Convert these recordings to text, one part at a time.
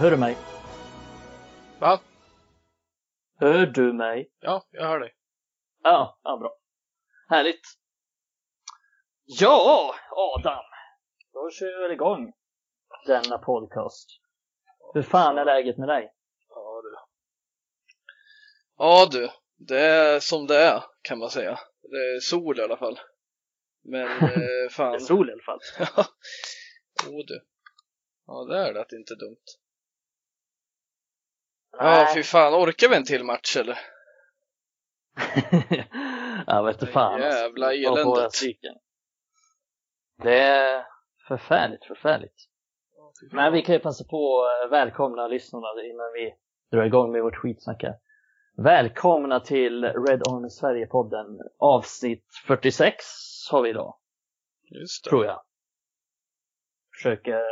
Hör du mig? Va? Hör du mig? Ja, jag hör dig. Ja, ja bra. Härligt. Ja, Adam. Då kör vi väl igång denna podcast. Hur fan är läget med dig? Ja du. Ja du, det är som det är kan man säga. Det är sol i alla fall. Men eh, Det fan. är sol i alla fall. Ja, oh, du. Ja, det är det att det inte är dumt. Ja, fy fan. Orkar vi en till match eller? ja, vet du fan. alltså. Jävla eländet. Det är förfärligt, förfärligt. Men vi kan ju passa på att välkomna lyssnarna innan vi drar igång med vårt skitsnack här. Välkomna till Red Army Sverige-podden. Avsnitt 46 har vi idag, Just det. tror jag. Försöker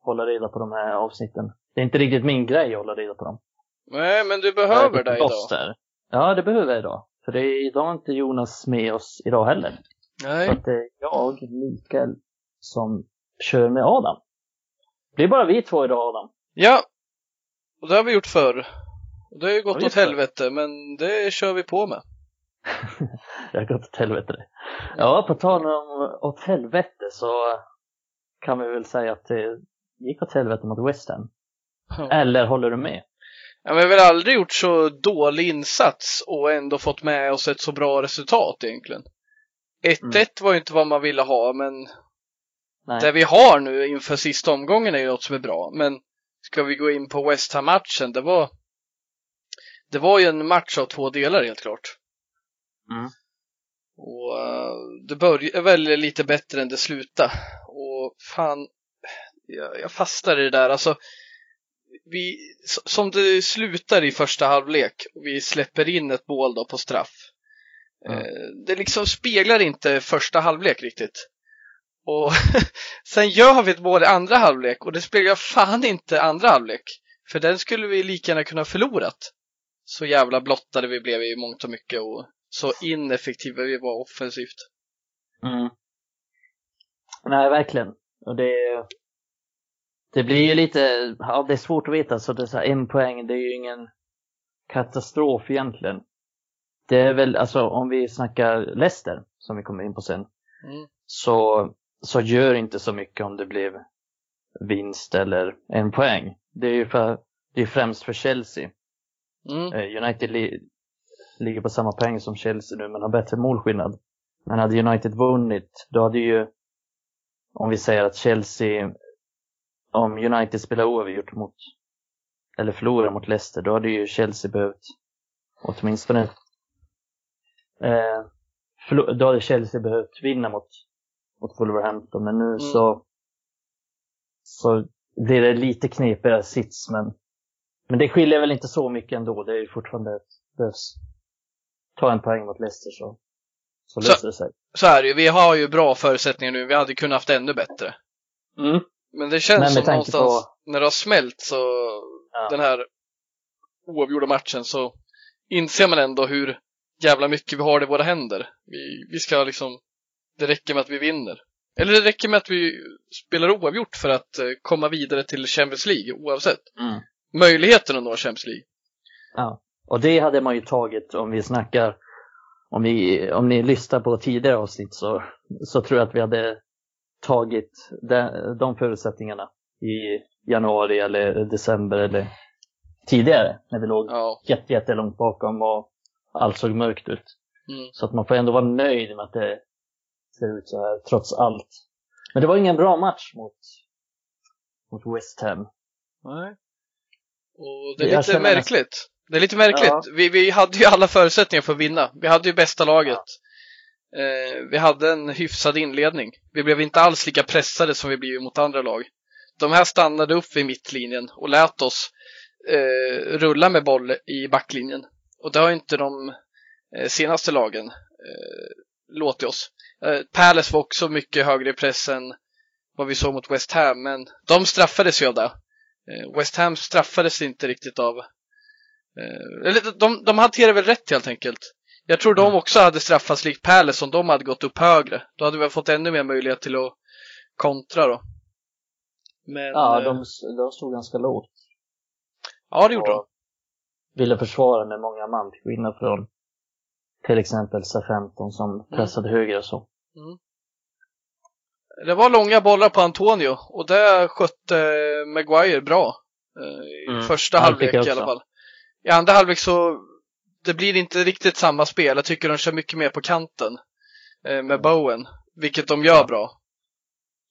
hålla reda på de här avsnitten. Det är inte riktigt min grej att hålla reda på dem. Nej, men du behöver det lost idag. Ja, det behöver jag idag. För det är idag inte Jonas med oss idag heller. Så Nej. att det är jag, Mikael, som kör med Adam. Det är bara vi två idag Adam. Ja. Och det har vi gjort förr. Det har ju Har gått vi åt helvete, men det kör vi på med. Jag har gått åt helvete det. Ja, på tal om åt helvete så kan vi väl säga att det gick åt helvete mot West Ham. Eller håller du med? Ja, men vi har väl aldrig gjort så dålig insats och ändå fått med oss ett så bra resultat egentligen. 1-1 Mm. var ju inte vad man ville ha, men Nej. det vi har nu inför sista omgången är ju något som är bra. Men ska vi gå in på West Ham-matchen, det var det var ju en match av två delar helt klart. Mm. Och eh, det började väl lite bättre än det slutade. Och fan, jag, jag fastnar i det där. Alltså, vi, som det slutar i första halvlek och vi släpper in ett mål då på straff. Mm. Det liksom speglar inte första halvlek riktigt. Och sen gör vi ett mål i andra halvlek och det speglar fan inte andra halvlek. För den skulle vi lika gärna kunna förlorat. Så jävla blottade vi blev i mångt och mycket och så ineffektiva vi var offensivt. Mm. Nej, verkligen. Och det, det blir ju lite, ja det är svårt att veta, så det är så här, en poäng, det är ju ingen katastrof egentligen. Det är väl, alltså om vi snackar Leicester, som vi kommer in på sen, Mm. så, så gör inte så mycket om det blev vinst eller en poäng. Det är ju för, det är främst för Chelsea. Mm. Eh, United li ligger på samma poäng som Chelsea nu men har bättre målskillnad. Men hade United vunnit, då hade ju, om vi säger att Chelsea, om United spelar oavgjort mot, eller förlorar mot Leicester, då hade ju Chelsea behövt åtminstone, eh, förlo- då hade Chelsea behövt vinna mot, mot Wolverhampton. Men nu så, så blir det lite knepigare sits, men men det skiljer väl inte så mycket ändå. Det är ju fortfarande ett, behövs ta en poäng mot Leicester så, så Så- löser det sig. Så är det ju, vi har ju bra förutsättningar nu, vi hade kunnat haft ännu bättre. Mm. Men det känns Men som någonstans, när det har smält så, Ja. den här oavgjorda matchen, så inser man ändå hur jävla mycket vi har i våra händer. Vi, vi ska liksom, det räcker med att vi vinner. Eller det räcker med att vi spelar oavgjort för att eh, komma vidare till Champions League oavsett. Mm. Möjligheten att nå Champions League. Ja. Och det hade man ju tagit om vi snackar, om, vi, om ni lyssnar på tidigare avsnitt så, så tror jag att vi hade tagit de, de förutsättningarna i januari eller december eller tidigare när vi låg Ja. jätte, jättelångt bakom och allt såg mörkt ut. Mm. Så att man får ändå vara nöjd med att det ser ut så här trots allt. Men det var ingen bra match mot, mot West Ham. Nej. Och det är lite märkligt. Det är lite märkligt. Ja. Vi, vi hade ju alla förutsättningar för att vinna. Vi hade ju bästa laget. Eh, vi hade en hyfsad inledning. Vi blev inte alls lika pressade som vi blivit mot andra lag. De här stannade upp vid mittlinjen och lät oss eh, rulla med boll i backlinjen. Och det har inte de eh, senaste lagen eh, låtit oss. Eh, Palace var också mycket högre i press än vad vi såg mot West Ham, men de straffades ju av det. Eh, West Ham straffades inte riktigt av eh, eller de, de hanterade väl rätt helt enkelt. Jag tror de också hade straffats likt Palace om de hade gått upp högre. Då hade vi fått ännu mer möjlighet till att kontra då. Men, Ja, eh, de, de stod ganska lågt. ja det gjorde de. ville försvara med många man till skillnad från till exempel C15 som pressade högre och så. Det var långa bollar på Antonio och det skötte Maguire bra. eh, I Mm, första halvlek i alla fall. I andra halvlek så det blir inte riktigt samma spel. Jag tycker de kör mycket mer på kanten eh, med Bowen, vilket de gör bra.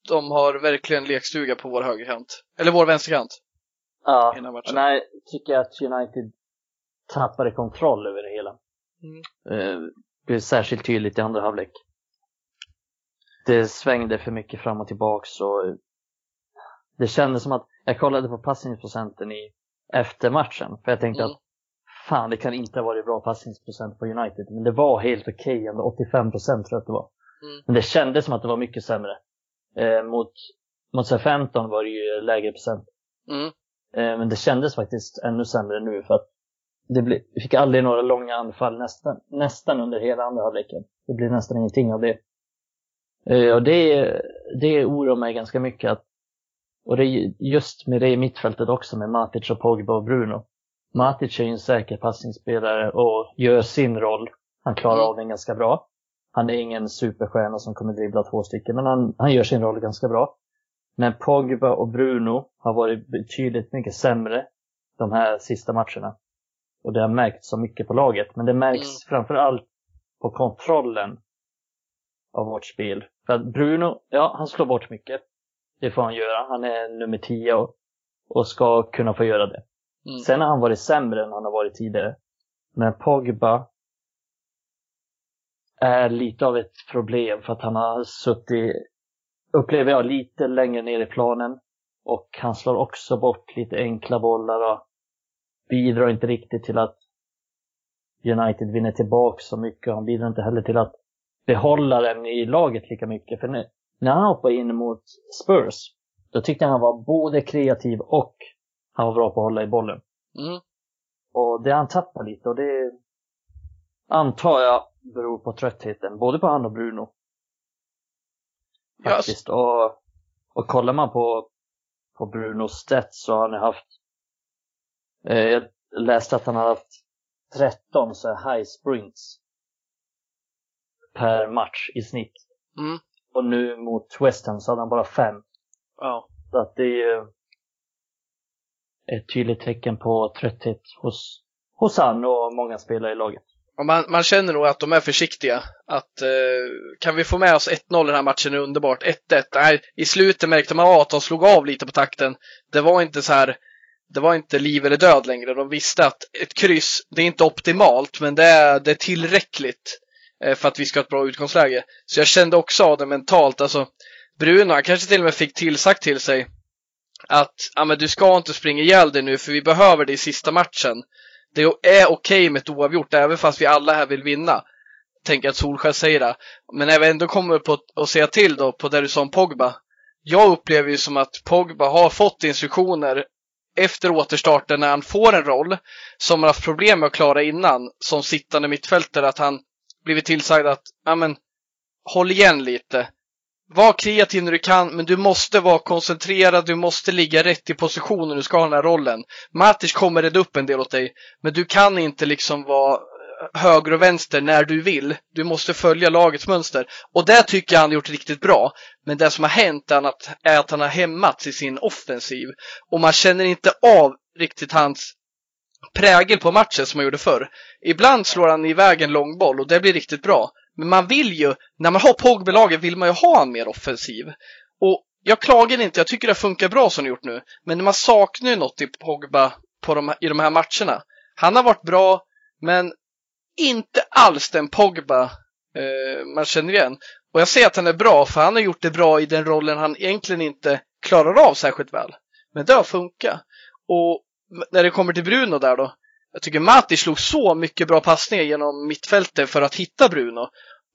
De har verkligen lekstuga på vår högerkant. Eller vår vänsterkant. Ja, nej, tycker jag att United tappade kontroll över det hela. Mm. Eh, blev särskilt tydligt i andra halvlek. Det svängde för mycket fram och tillbaks och eh, det kändes som att jag kollade på passningsprocenten i efter matchen för jag tänkte Mm. att fan det kan inte ha varit bra passningsprocent på United men det var helt okej ändå, 85 procent tror jag att det var. Mm. Men det kändes som att det var mycket sämre. Eh, mot, mot C15 var det ju lägre procent. Mm. Eh, Men det kändes faktiskt ännu sämre nu för att det blev, fick aldrig några långa anfall nästan, nästan under hela andra halvleken. Det blev nästan ingenting av det. Eh, Och det, det oroar mig ganska mycket. Att, och det är just med det i mittfältet också med Matic och Pogba och Bruno. Matic är ju en säker passningsspelare och gör sin roll. Han klarar Mm. av den ganska bra. Han är ingen superstjärna som kommer dribbla två stycken, men han, han gör sin roll ganska bra. Men Pogba och Bruno har varit betydligt mycket sämre de här sista matcherna. Och det har märkts så mycket på laget. Men det märks Mm. framför allt på kontrollen av vårt spel. För att Bruno, ja, han slår bort mycket. Det får han göra. Han är nummer 10 och, och ska kunna få göra det. Mm. Sen har han varit sämre än han har varit tidigare. Men Pogba är lite av ett problem för att han har suttit, upplever jag, lite längre ner i planen. Och han slår också bort lite enkla bollar och bidrar inte riktigt till att United vinner tillbaka så mycket. Han bidrar inte heller till att behålla den i laget lika mycket. För nu, när han hoppade in mot Spurs, då tyckte jag han var både kreativ och han var bra på att hålla i bollen. Mm. Och det han tappat lite och det antar jag beror på tröttheten, både på han och Bruno. Faktiskt. Och, och kollar man på, på Brunos stats så har han haft eh, jag läste att han har haft 13 så här high sprints per match i snitt. Mm. Och nu mot West Ham så hade han bara fem. Ja. Så att det är ju ett tydligt tecken på trötthet hos, hos han och många spelare i laget. Och man, man känner nog att de är försiktiga. Att eh, kan vi få med oss 1-0 i den här matchen är underbart. 1-1. Nej, I slutet märkte man att de slog av lite på takten. Det var inte så här det var inte liv eller död längre. De visste att ett kryss, det är inte optimalt, men det är, det är tillräckligt eh, för att vi ska ha ett bra utgångsläge. Så jag kände också av det mentalt. Alltså, Bruno, han kanske till och med fick tillsagt till sig att ah, men du ska inte springa ihjäl dig nu för vi behöver det i sista matchen. Det är okej med ett oavgjort även fast vi alla här vill vinna. Tänker att Solskjaer säger det. Men när vi ändå kommer på att säga till då på det du sa om Pogba. Jag upplever ju som att Pogba har fått instruktioner efter återstarten när han får en roll som han haft problem med att klara innan som sittande mittfältare att han blivit tillsagd att ja men håll igen lite. Var kreativ när du kan, men du måste vara koncentrerad, du måste ligga rätt i position när du ska ha den här rollen. Matic kommer rädda upp en del åt dig, men du kan inte liksom vara eh, höger och vänster när du vill. Du måste följa lagets mönster. Och det tycker jag han har gjort riktigt bra. Men det som har hänt är att, är att han har hämmats i sin offensiv. Och man känner inte av riktigt hans prägel på matchen som han gjorde förr. Ibland slår han iväg en långboll och det blir riktigt bra. Men man vill ju, när man har Pogba i laget, vill man ju ha en mer offensiv. Och jag klagar inte, jag tycker det funkar bra som det gjort nu. Men man saknar ju något i Pogba på de, i de här matcherna. Han har varit bra, men inte alls den Pogba eh, man känner igen. Och jag säger att han är bra, för han har gjort det bra i den rollen han egentligen inte klarar av särskilt väl. Men det har funkat. Och när det kommer till Bruno där då. Jag tycker Mati slog så mycket bra passningar genom mittfältet för att hitta Bruno.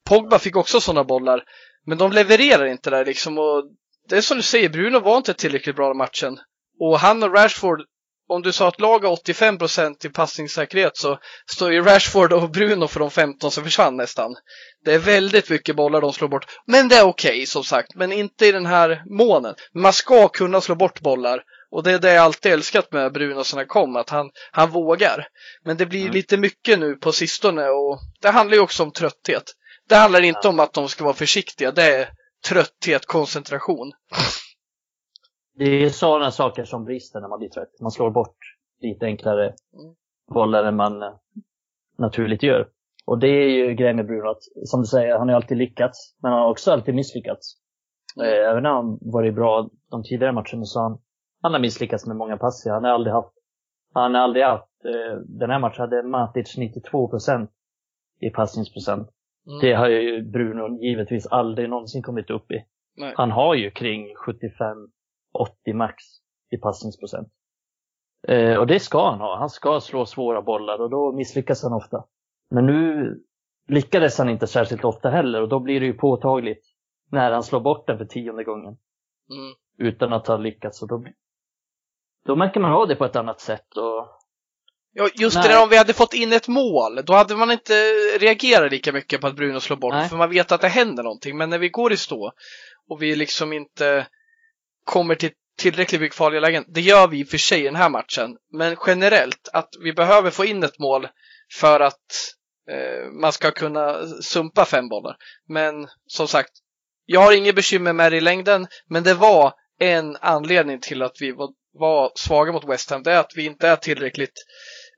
Pogba fick också sådana bollar. Men de levererar inte där liksom. Och det är som du säger, Bruno var inte tillräckligt bra i matchen. Och han och Rashford om du sa att lag har 85% i passningssäkerhet så står ju Rashford och Bruno för de 15 som försvann nästan. Det är väldigt mycket bollar de slår bort. Men det är okej okay, som sagt, men inte i den här månen. Man ska kunna slå bort bollar och det är det jag alltid älskat med Bruno sen han kom, att han, han vågar. Men det blir mm. lite mycket nu på sistone och det handlar ju också om trötthet. Det handlar inte ja. om att de ska vara försiktiga, det är trötthet, koncentration. Det är sådana saker som brister när man blir trött. Man slår bort lite enklare mm. bollar än man eh, naturligt gör. Och det är ju grejen med Bruno, att som du säger, han har alltid lyckats, men han har också alltid misslyckats. Mm. Eh, även när han varit bra de tidigare matcherna så han, han har misslyckats med många passningar. Han har aldrig haft, han har aldrig haft, eh, den här matchen hade Matic 92 procent i passningsprocent. Mm. Det har ju Bruno givetvis aldrig någonsin kommit upp i. Nej. Han har ju kring 75-80 max i passningsprocent. Eh, och det ska han ha. Han ska slå svåra bollar och då misslyckas han ofta. Men nu lyckades han inte särskilt ofta heller och då blir det ju påtagligt när han slår bort den för tionde gången. Mm. Utan att ha lyckats. Och då, då märker man av det på ett annat sätt. Och Ja, just Nej. det där om vi hade fått in ett mål, då hade man inte reagerat lika mycket på att Bruno slår bort, Nej. för man vet att det händer någonting. Men när vi går i stå och vi liksom inte kommer till tillräckligt mycket farliga lägen, det gör vi i och för sig i den här matchen. Men generellt, att vi behöver få in ett mål för att eh, man ska kunna sumpa fem bollar. Men som sagt, jag har inget bekymmer med det i längden, men det var en anledning till att vi var, var svaga mot West Ham. Det är att vi inte är tillräckligt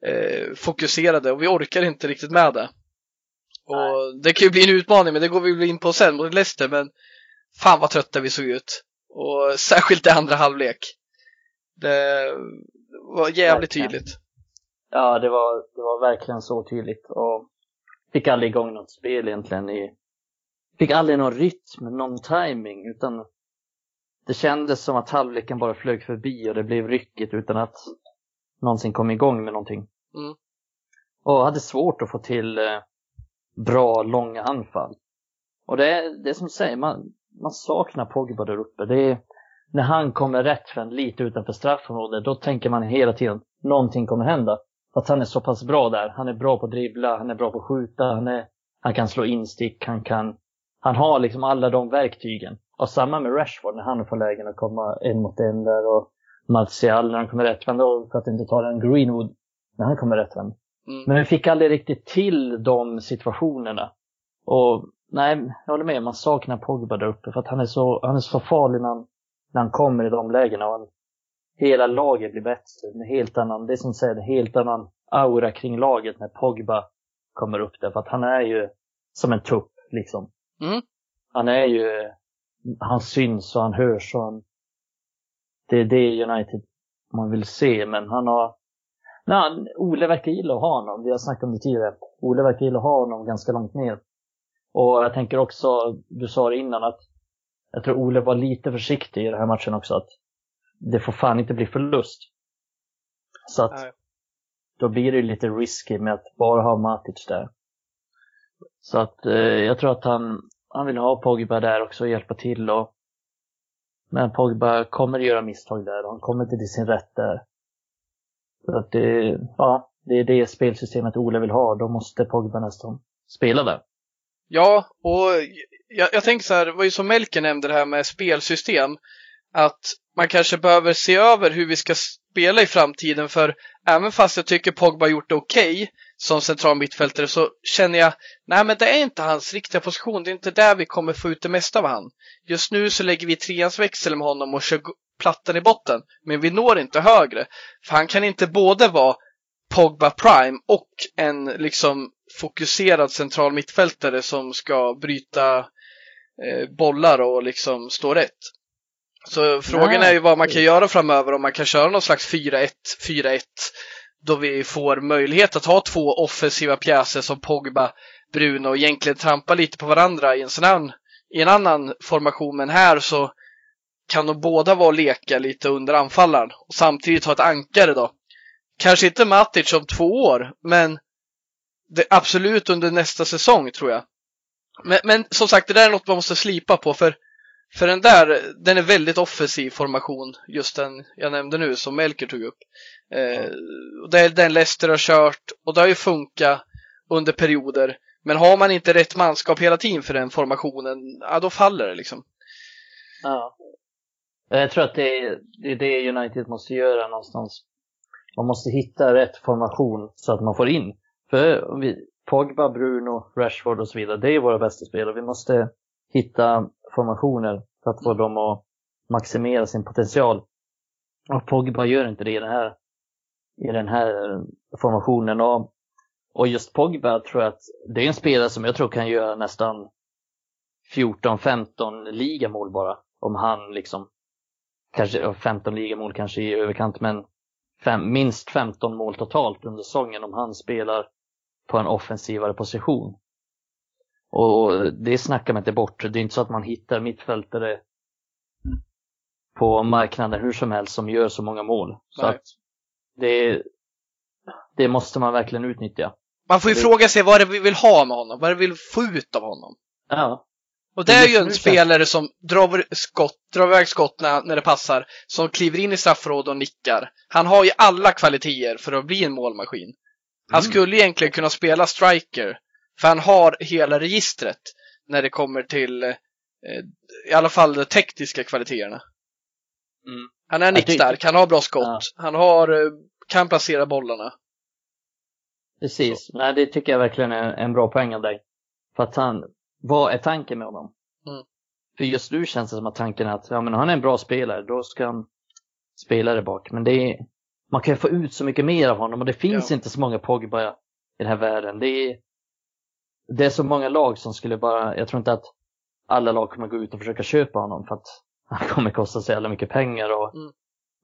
eh, fokuserade och vi orkar inte riktigt med det. Och det kan ju bli en utmaning, men det går vi in på sen mot Leicester. Men fan vad trötta vi såg ut. Och särskilt i andra halvlek. Det var jävligt verkligen. tydligt. Ja, det var, det var verkligen så tydligt. Och fick aldrig igång något spel egentligen. I, fick aldrig någon rytm, någon timing utan det kändes som att halvleken bara flög förbi och det blev ryckigt utan att någonsin kom igång med någonting. Mm. Och hade svårt att få till eh, bra, långa anfall. Och det är, det är som du säger, man, man saknar Pogba där uppe. Det är, när han kommer rätt från lite utanför straffområdet, då tänker man hela tiden någonting kommer hända. För att han är så pass bra där. Han är bra på att dribbla, han är bra på att skjuta, han, är, han kan slå instick, han kan... Han har liksom alla de verktygen. Och samma med Rashford när han får lägen att komma en mot en där och Martial när han kommer rättvänd för att inte ta den Greenwood när han kommer rättvänd. Mm. Men vi fick aldrig riktigt till de situationerna. Och nej, jag håller med, man saknar Pogba där uppe för att han är så, han är så farlig när han, när han kommer i de lägena. Och han, hela laget blir bättre. En helt annan, det är som säger, en helt annan aura kring laget när Pogba kommer upp där. För att han är ju som en tupp liksom. Mm. Han är ju, han syns och han hörs och han, det är det United man vill se, men han har... Nej, Ole verkar gilla att ha honom. Vi har snackat om det tidigare. Ole verkar gilla att ha honom ganska långt ner. Och jag tänker också, du sa det innan att jag tror Ole var lite försiktig i den här matchen också. Att det får fan inte bli förlust. Så att Nej. då blir det lite risky med att bara ha Matic där. Så att eh, jag tror att han, han vill ha Pogba där också och hjälpa till och men Pogba kommer göra misstag där och han kommer inte till sin rätt där. Så att det, ja, det är det spelsystemet Ole vill ha. Då måste Pogba nästan spela där. Ja, och jag, jag tänker så här, det var ju som Melker nämnde det här med spelsystem. Att man kanske behöver se över hur vi ska spela i framtiden för även fast jag tycker Pogba gjort det okej okay, som central mittfältare så känner jag, nej men det är inte hans riktiga position, det är inte där vi kommer få ut det mesta av han. Just nu så lägger vi treans växel med honom och kör plattan i botten, men vi når inte högre. För han kan inte både vara Pogba Prime och en liksom fokuserad central mittfältare som ska bryta eh, bollar och liksom stå rätt. Så frågan är ju vad man kan göra framöver, om man kan köra någon slags 4-1, 4-1 då vi får möjlighet att ha två offensiva pjäser som Pogba, Bruno och egentligen trampa lite på varandra i en sån här, i en annan formation. Men här så kan de båda vara och leka lite under anfallaren och samtidigt ha ett ankare då. Kanske inte Matic om två år, men det, absolut under nästa säsong tror jag. Men, men som sagt, det där är något man måste slipa på för För den där, den är väldigt offensiv formation, just den jag nämnde nu som Melker tog upp. Eh, det är den Leicester har kört och det har ju funkat under perioder. Men har man inte rätt manskap hela tiden för den formationen, ja då faller det liksom. Ja. Jag tror att det är, det är det United måste göra någonstans. Man måste hitta rätt formation så att man får in. För vi, Pogba, Bruno, Rashford och så vidare, det är våra bästa spelare. Vi måste hitta formationer för att få dem att maximera sin potential. Och Pogba gör inte det i den här, i den här formationen. Och, och just Pogba tror jag att det är en spelare som jag tror kan göra nästan 14-15 ligamål bara. Om han liksom, kanske 15 ligamål kanske i överkant, men fem, minst 15 mål totalt under säsongen om han spelar på en offensivare position. Och det snackar man inte bort. Det är inte så att man hittar mittfältare på marknaden hur som helst som gör så många mål. Så att det, det måste man verkligen utnyttja. Man får ju det... fråga sig vad det vi vill ha med honom, vad det vi vill få ut av honom. Ja. Och det är ju en spelare som drar, skott, drar iväg skott när, när det passar, som kliver in i straffområdet och nickar. Han har ju alla kvaliteter för att bli en målmaskin. Han mm. skulle egentligen kunna spela striker, för han har hela registret när det kommer till eh, i alla fall de tekniska kvaliteterna. Mm. Han är nickstark, han har bra skott, ja. han har, eh, kan placera bollarna. Precis, Så. nej det tycker jag verkligen är en bra poäng av dig. För att han, vad är tanken med honom? Mm. För just nu känns det som att tanken är att ja, men han är en bra spelare, då ska han spela där bak. Men det är, man kan få ut så mycket mer av honom och det finns ja. inte så många Pogba i den här världen. Det är, det är så många lag som skulle bara, jag tror inte att alla lag kommer gå ut och försöka köpa honom för att han kommer kosta så jävla mycket pengar och mm.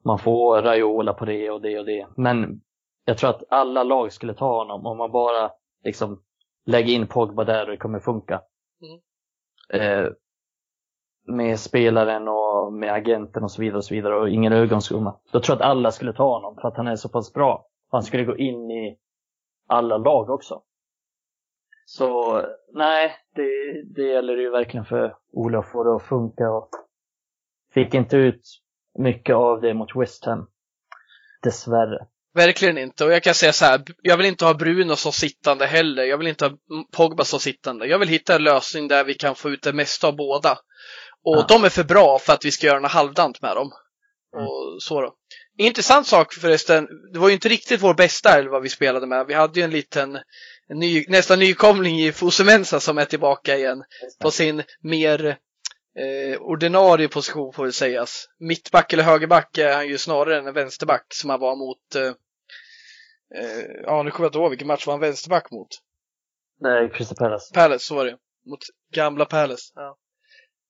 man får Raiola på det och det och det. Men jag tror att alla lag skulle ta honom om man bara liksom lägger in Pogba där och det kommer funka. Mm. Eh, med spelaren och med agenten och så vidare och så vidare och ingen ögonskumma. Då tror jag att alla skulle ta honom för att han är så pass bra. Han skulle gå in i alla lag också. Så nej, det, det gäller ju verkligen för Ola att få det att funka och fick inte ut mycket av det mot West Ham. Dessvärre. Verkligen inte. Och jag kan säga så här, jag vill inte ha Bruno så sittande heller. Jag vill inte ha Pogba så sittande. Jag vill hitta en lösning där vi kan få ut det mesta av båda. Och ja. de är för bra för att vi ska göra något halvdant med dem. Mm. Och så då. Intressant sak förresten, det var ju inte riktigt vår bästa elva vi spelade med. Vi hade ju en liten en ny, nästan nykomling i Fosumensa som är tillbaka igen på sin mer eh, ordinarie position får väl sägas. Mittback eller högerback är han ju snarare än en vänsterback som han var mot eh, eh, ja nu kommer jag inte ihåg vilken match var han vänsterback mot? Nej, Crystal Palace. Palace, så var det. Mot gamla Palace. Ja.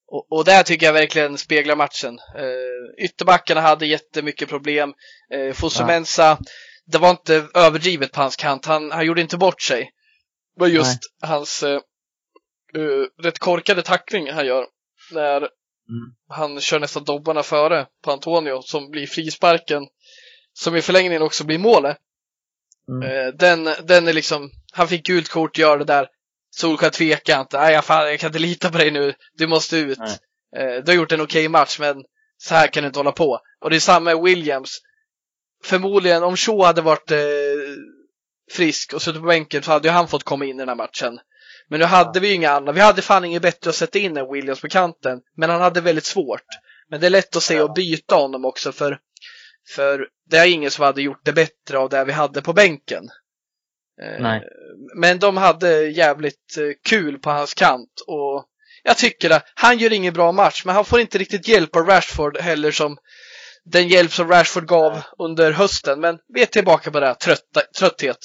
Och, och där tycker jag verkligen speglar matchen. Eh, ytterbackarna hade jättemycket problem. Eh, Fosumensa, ja. det var inte överdrivet på hans kant. Han, han gjorde inte bort sig. Det var just Nej. hans eh, uh, rätt korkade tackling han gör. När mm. han kör nästan dobbarna före på Antonio som blir frisparken. Som i förlängningen också blir målet. Mm. Uh, den, den är liksom, han fick gult kort, gör det där. Solskjaer tvekar inte. Nej, jag, fan, jag kan inte lita på dig nu. Du måste ut. Eh, du har gjort en okej okay match, men så här kan du inte hålla på. Och det är samma med Williams. Förmodligen, om Shaw hade varit eh, frisk och suttit på bänken så hade ju han fått komma in i den här matchen. Men nu hade vi ju inga andra. Vi hade fan inget bättre att sätta in än Williams på kanten. Men han hade väldigt svårt. Men det är lätt att se och byta honom också för, för det är ingen som hade gjort det bättre av det vi hade på bänken. Eh, Nej. Men de hade jävligt eh, kul på hans kant och jag tycker det. Han gör ingen bra match, men han får inte riktigt hjälp av Rashford heller som den hjälp som Rashford gav under hösten. Men vi är tillbaka på det här, trötta, trötthet.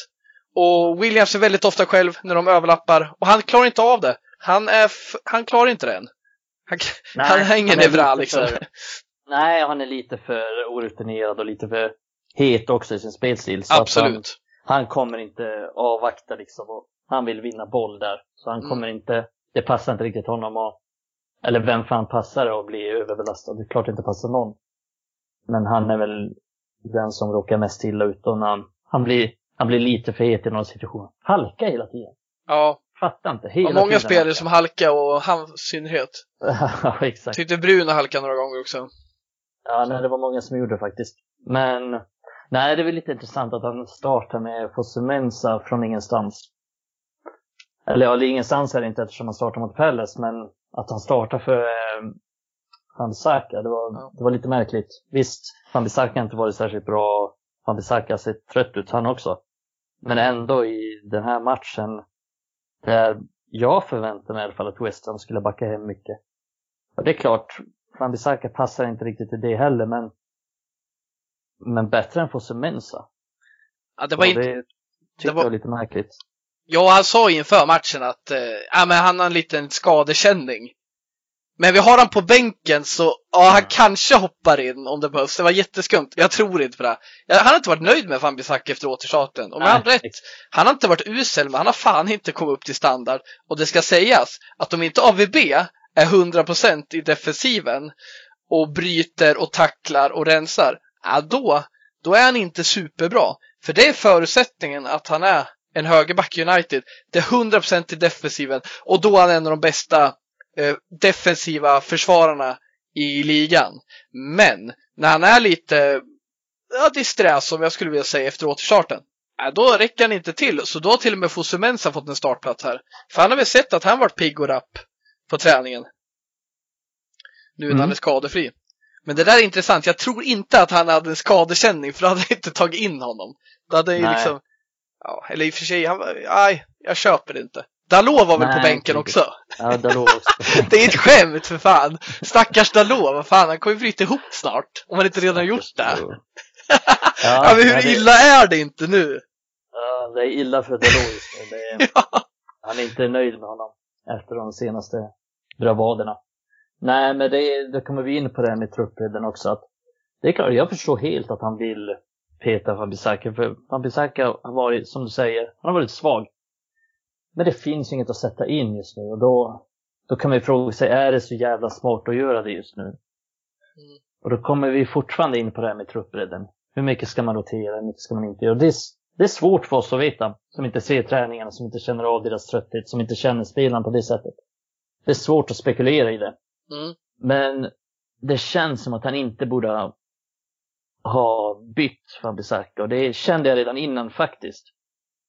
Och Williams är väldigt ofta själv när de överlappar och han klarar inte av det. Han, är han klarar inte det än. Han, Nej, han har ingen nevral liksom. För, nej, han är lite för orutinerad och lite för het också i sin spelstil. Absolut han kommer inte avvakta liksom. Och han vill vinna boll där. Så han mm. kommer inte, det passar inte riktigt honom att, eller vem fan passar det att bli överbelastad? Det är klart det inte passar någon. Men han är väl den som råkar mest illa ut och han, han blir, han blir lite för het i någon situation. Halka hela tiden. Ja. fattar inte. Hela och många tiden spelare halka. som halka och han i synnerhet. ja, exakt. Tyckte Bruno halka några gånger också. Ja, nej, det var många som gjorde faktiskt. Men nej, det är väl lite intressant att han startar med Fosumensa från ingenstans. Eller ja, ingenstans är det inte eftersom han startar mot Pelles, men att han startar för eh, Fambisaka, det var, det var lite märkligt. Visst, Fambisaka har inte varit särskilt bra. Fambisaka har sett trött ut han också. Men ändå i den här matchen, där jag förväntade mig i alla fall att West Ham skulle backa hem mycket. Och det är klart, Fambisaka passar inte riktigt till det heller, men men bättre än Fosumensa. Ja, det var inte, det tyckte det var- jag var lite märkligt. ja, han sa inför matchen att eh, ja, men han har en liten skadekänning. Men vi har han på bänken så ja, han Mm. kanske hoppar in om det behövs. Det var jätteskumt. Jag tror inte på det. Jag, han har inte varit nöjd med Fambisaka efter återstarten. Med Nej, all rätt, han har inte varit usel, men han har fan inte kommit upp till standard. Och det ska sägas att om inte AVB är 100% i defensiven och bryter och tacklar och rensar, ja då, då är han inte superbra. För det är förutsättningen att han är en högerback i United. Det är 100% i defensiven och då är han en av de bästa eh, defensiva försvararna i ligan. Men när han är lite ja, disträ som jag skulle vilja säga efter återstarten, ja, då räcker han inte till. Så då har till och med Fosumensa fått en startplats här. För han har väl sett att han varit pigg och rapp på träningen. Nu när Mm. han är skadefri. Men det där är intressant. Jag tror inte att han hade en skadekänning för då hade jag inte tagit in honom. Då hade jag ju liksom, ja, eller i och för sig, han, var- nej, jag köper det inte. Dalot var väl Nej, på bänken också? Ja, Dalot också. Det är ett skämt för fan! Stackars Dalot, vad fan, han kommer ju bryta ihop snart. Om han inte redan gjort det. Ja, Ja, men hur det- illa är det inte nu? Ja, det är illa för Dalot just nu. Det är, Ja. Han är inte nöjd med honom efter de senaste bravaderna. Nej, men det, då kommer vi in på det här med truppbredden också. Att det är klart, jag förstår helt att han vill peta Fambisaka. För Fambisaka har varit, som du säger, han har varit svag. Men det finns inget att sätta in just nu och då, då kan man fråga sig, är det så jävla smart att göra det just nu? Och då kommer vi fortfarande in på det här med truppbredden. Hur mycket ska man rotera, hur mycket ska man inte göra? Det är, det är svårt för oss att veta, som inte ser träningarna, som inte känner av deras trötthet, som inte känner spelarna på det sättet. Det är svårt att spekulera i det. Mm. Men det känns som att han inte borde ha, bytt Fambisaka och det kände jag redan innan faktiskt.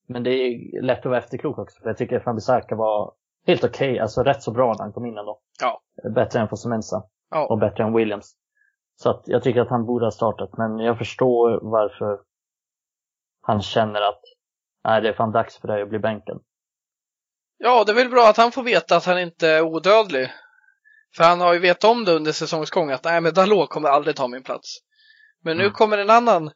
Men det är lätt att vara efterklok också, för jag tycker att Fambisaka var helt okej, alltså rätt så bra när han kom in ändå. Ja. Bättre än Fosumensa Ja. och bättre än Williams. Så att jag tycker att han borde ha startat, men jag förstår varför han känner att nej, det är fan dags för dig att bli bänken. ja, det är väl bra att han får veta att han inte är odödlig. För han har ju vetat om det under säsongsgång att nej, men Dalot kommer aldrig ta min plats. Men nu Mm. kommer en annan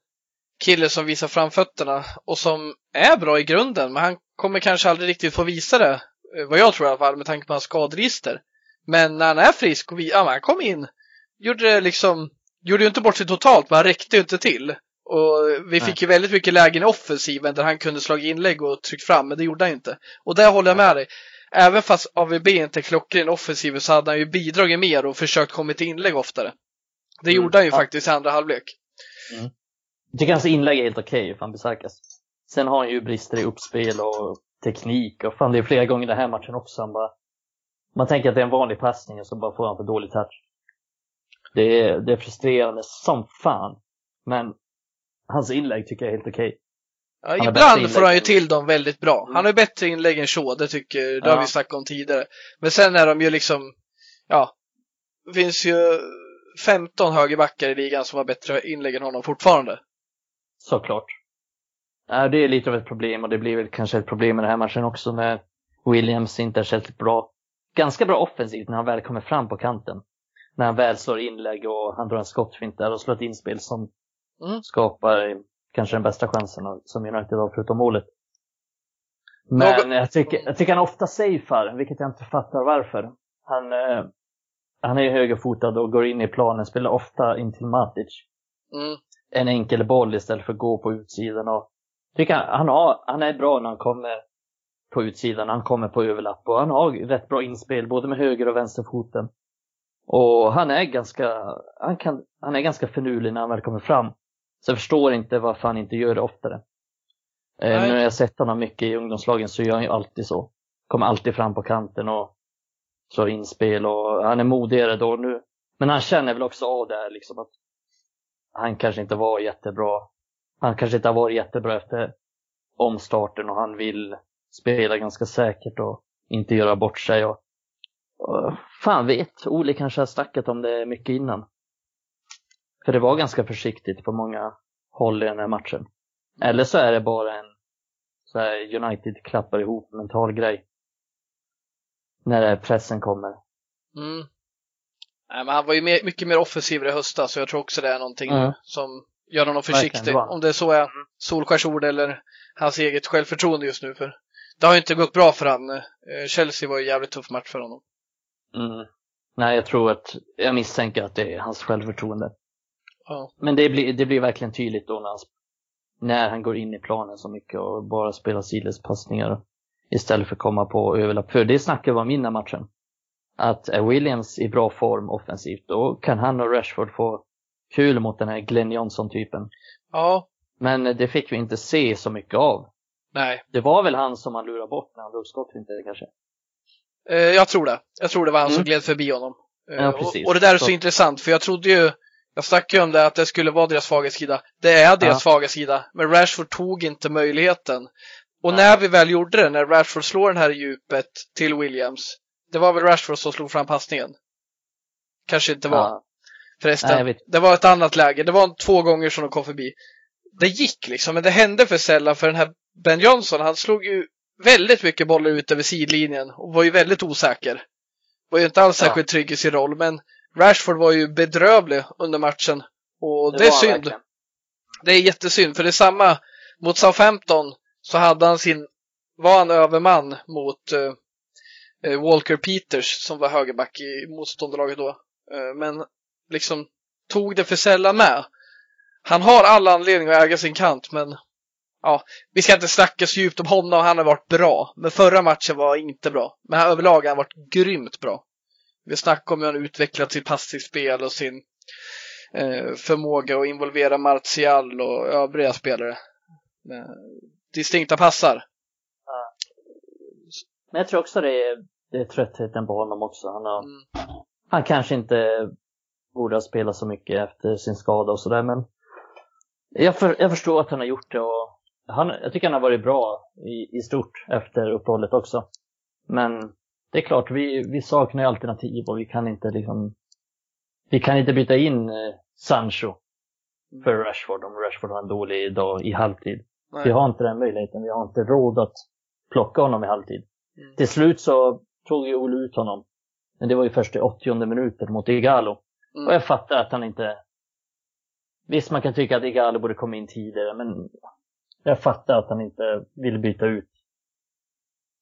kille som visar framfötterna och som är bra i grunden, men han kommer kanske aldrig riktigt få visa det. eh, Vad jag tror i alla fall, med tanke på hans skaderegister. Men när han är frisk och vi, ja, han kom in, gjorde det liksom, gjorde ju inte bort sig totalt, men han räckte ju inte till. Och vi fick ju väldigt mycket lägen i offensiven där han kunde slagit inlägg och tryckt fram, men det gjorde han inte. Och där håller jag med dig. Även fast AVB inte är klockren offensiven så hade han ju bidragit mer och försökt komma till inlägg oftare. Det Mm. gjorde han ju Ja. faktiskt i andra halvlek. Jag tycker hans inlägg är helt okej, okay, Fambisakas. Sen har han ju brister i uppspel och teknik och fan det är flera gånger i den här matchen också. Han bara, man tänker att det är en vanlig passning och så bara får han för dålig touch. Det är, det är frustrerande som fan. Men hans inlägg tycker jag är helt okej. Ja, har ibland får han ju till dem väldigt bra. Mm. Han har ju bättre inlägg än Shaw, det tycker, det har Ja. vi snackat om tidigare. Men sen är de ju liksom, ja, det finns ju 15 högerbackar i ligan som har bättre inlägg än honom fortfarande. Såklart. Ja, det är lite av ett problem och det blir väl kanske ett problem med den här matchen också med Williams inte är särskilt bra. Ganska bra offensivt när han väl kommer fram på kanten. När han väl slår inlägg och han drar en skottfint där och slår ett inspel som Mm. skapar kanske den bästa chansen som United har förutom målet. Men jag, tycker, jag tycker han ofta safear, vilket jag inte fattar varför. Han, eh, han är högerfotad och går in i planen, spelar ofta in till Matic Mm. en enkel boll istället för att gå på utsidan. Och tycker han, han, har, han är bra när han kommer på utsidan, han kommer på överlapp och han har rätt bra inspel både med höger och vänsterfoten. Och han är ganska, han, kan, han är ganska finurlig när han väl kommer fram. Så jag förstår inte varför han inte gör det oftare. Eh, nu har jag sett honom mycket i ungdomslagen så gör han ju alltid så. kommer alltid fram på kanten och slår inspel och han är modigare då nu. Men han känner väl också av det här liksom att han kanske inte var jättebra. Han kanske inte har varit jättebra efter omstarten och han vill spela ganska säkert och inte göra bort sig. Och, och fan vet, Ole kanske har snackat om det mycket innan. För det var ganska försiktigt på många håll i den här matchen. Eller så är det bara en så här United klappar ihop mental grej. När pressen kommer. Mm. Nej, men han var ju mer, mycket mer offensiv i höstas så jag tror också det är någonting mm. som gör honom försiktig. Det om det så är Solskärs ord eller hans eget självförtroende just nu. För det har ju inte gått bra för han. Eh, Chelsea var ju en jävligt tuff match för honom. Mm. Nej, jag tror att, jag misstänker att det är hans självförtroende. Ja. Men det blir, det blir verkligen tydligt då när han, när han går in i planen så mycket och bara spelar sidledspassningar istället för att komma på överlapp. För det snackade vi om innan matchen. Att är Williams i bra form offensivt, då kan han och Rashford få kul mot den här Glenn Johnson-typen. Ja. Men det fick vi inte se så mycket av. Nej. Det var väl han som han lurade bort när han drog skott, inte kanske? Eh, jag tror det. Jag tror det var han mm. som gled förbi honom. Eh, ja, precis. Och, och, det där är så, så intressant, för jag trodde ju jag snackade ju om det, att det skulle vara deras svaga sida. Det är deras ja. svaga sida, men Rashford tog inte möjligheten. Och ja. när vi väl gjorde det, när Rashford slår den här i djupet till Williams, det var väl Rashford som slog fram passningen? Kanske inte var. Ja. Förresten, Nej, det var ett annat läge. Det var två gånger som de kom förbi. Det gick liksom, men det hände för sällan för den här Ben Johnson, han slog ju väldigt mycket bollar ut över sidlinjen och var ju väldigt osäker. Var ju inte alls särskilt trygg i sin roll, men Rashford var ju bedrövlig under matchen. Och det, det är synd. Verkligen. Det är jättesynd, för det är samma mot Southampton så hade han sin, var han överman mot uh, Walker Peters som var högerback i motståndarlaget då. Uh, men liksom tog det för sällan med. Han har alla anledningar att äga sin kant, men ja, vi ska inte snacka så djupt om honom, han har varit bra. Men förra matchen var inte bra. Men överlag har han varit grymt bra. Vi snackar om hur han utvecklat sitt passningsspel och sin eh, förmåga att involvera Martial och övriga spelare. Eh, distinkta passar. Ja. Men jag tror också det är, det är tröttheten på honom också. Han, har, mm. han kanske inte borde ha spelat så mycket efter sin skada och sådär men jag, för, jag förstår att han har gjort det och han, jag tycker han har varit bra i, i stort efter uppehållet också. Men det är klart, vi, vi saknar ju alternativ och vi kan inte liksom vi kan inte byta in eh, Sancho för Rashford om Rashford har en dålig dag i halvtid. Nej. Vi har inte den möjligheten, vi har inte råd att plocka honom i halvtid. Mm. Till slut så tog ju Ole ut honom. Men det var ju först i 80 minuten mot Igalo. Mm. Och jag fattar att han inte... Visst, man kan tycka att Igalo borde komma in tidigare, men jag fattar att han inte vill byta ut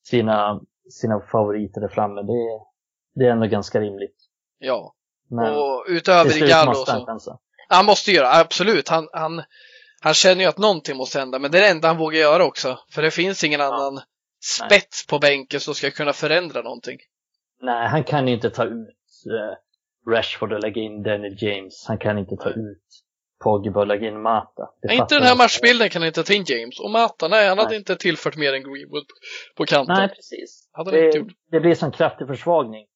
sina sina favoriter där framme. Det, det är ändå ganska rimligt. Ja. Men och utöver Igalo så... Han, han måste göra, absolut. Han, han, han känner ju att någonting måste hända, men det är det enda han vågar göra också. För det finns ingen ja. annan spets Nej. på bänken som ska kunna förändra någonting. Nej, han kan inte ta ut uh, Rashford och lägga in Daniel James. Han kan inte ta ut Pogba och lägga in Mata. Nej, inte den här matchbilden kan inte ta in James. Och Mata, nej, han nej. hade inte tillfört mer än Greenwood på kanten. Nej, precis. Hade det, inte gjort. det blir som kraftig försvagning.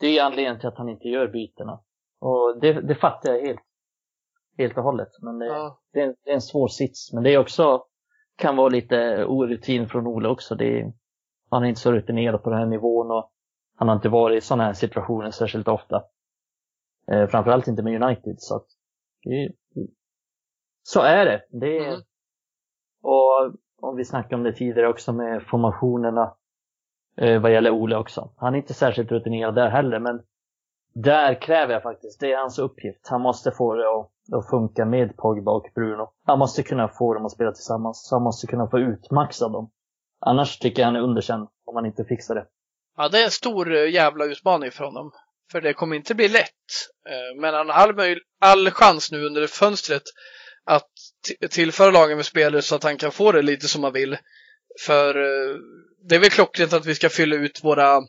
Det är anledningen till att han inte gör bytena. Och det, det fattar jag helt. Helt och hållet. Men det, ja. det, är, det är en svår sits. Men det är också, kan vara lite orutin från Ole också. Det är, han är inte så rutinerad på den här nivån och han har inte varit i sådana här situationer särskilt ofta. Eh, framförallt inte med United. Så att det, så är det. det mm. Och om vi snackade om det tidigare också med formationerna eh, vad gäller Ole också. Han är inte särskilt rutinerad där heller, men där kräver jag faktiskt, det är hans uppgift. Han måste få det att, att funka med Pogba och Bruno. Han måste kunna få dem att spela tillsammans. Han måste kunna få ut max av dem. Annars tycker jag han är underkänd om han inte fixar det. Ja, det är en stor eh, jävla utmaning för honom. För det kommer inte bli lätt. Eh, men han har all, all chans nu under fönstret att tillföra lagen med spelare så att han kan få det lite som han vill. För eh, det är väl klockrent att vi ska fylla ut våra,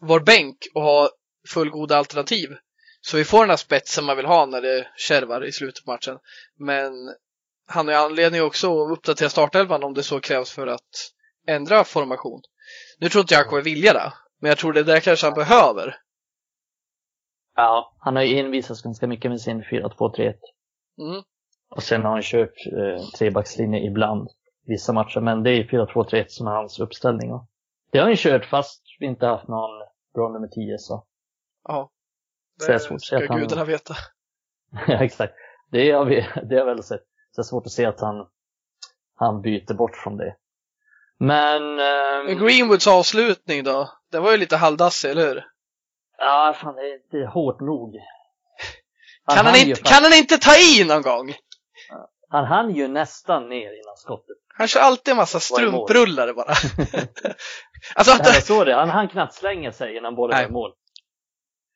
vår bänk och ha fullgoda alternativ. Så vi får den här spetsen man vill ha när det kärvar i slutet på matchen. Men han har anledning också att uppdatera startelvan om det så krävs för att ändra formation. Nu tror inte jag han kommer vilja det, men jag tror det där kanske han behöver. Ja, han har ju envisats ganska mycket med sin 4-2-3-1. Mm. Och sen har han kört eh, trebackslinje ibland, vissa matcher. Men det är 4-2-3-1 som är hans uppställning. Och det har han kört fast vi inte haft någon bra nummer 10. Så. Ja. Så det är svårt att se ska att han- gudarna veta. ja, exakt. Det har, vi, det har väl sett. Så det är svårt att se att han, han byter bort från det. Men... Men Greenwoods avslutning då? Det var ju lite halvdassig, eller hur? Ja, fan det är, är hårt nog. Kan han, hann ju inte, kan han inte ta i någon gång? han hann ju nästan ner innan skottet. Han kör alltid en massa strumprullare bara. alltså, Nej, att, såg det. Han hann knappt slänga sig innan båda var Nej. i mål.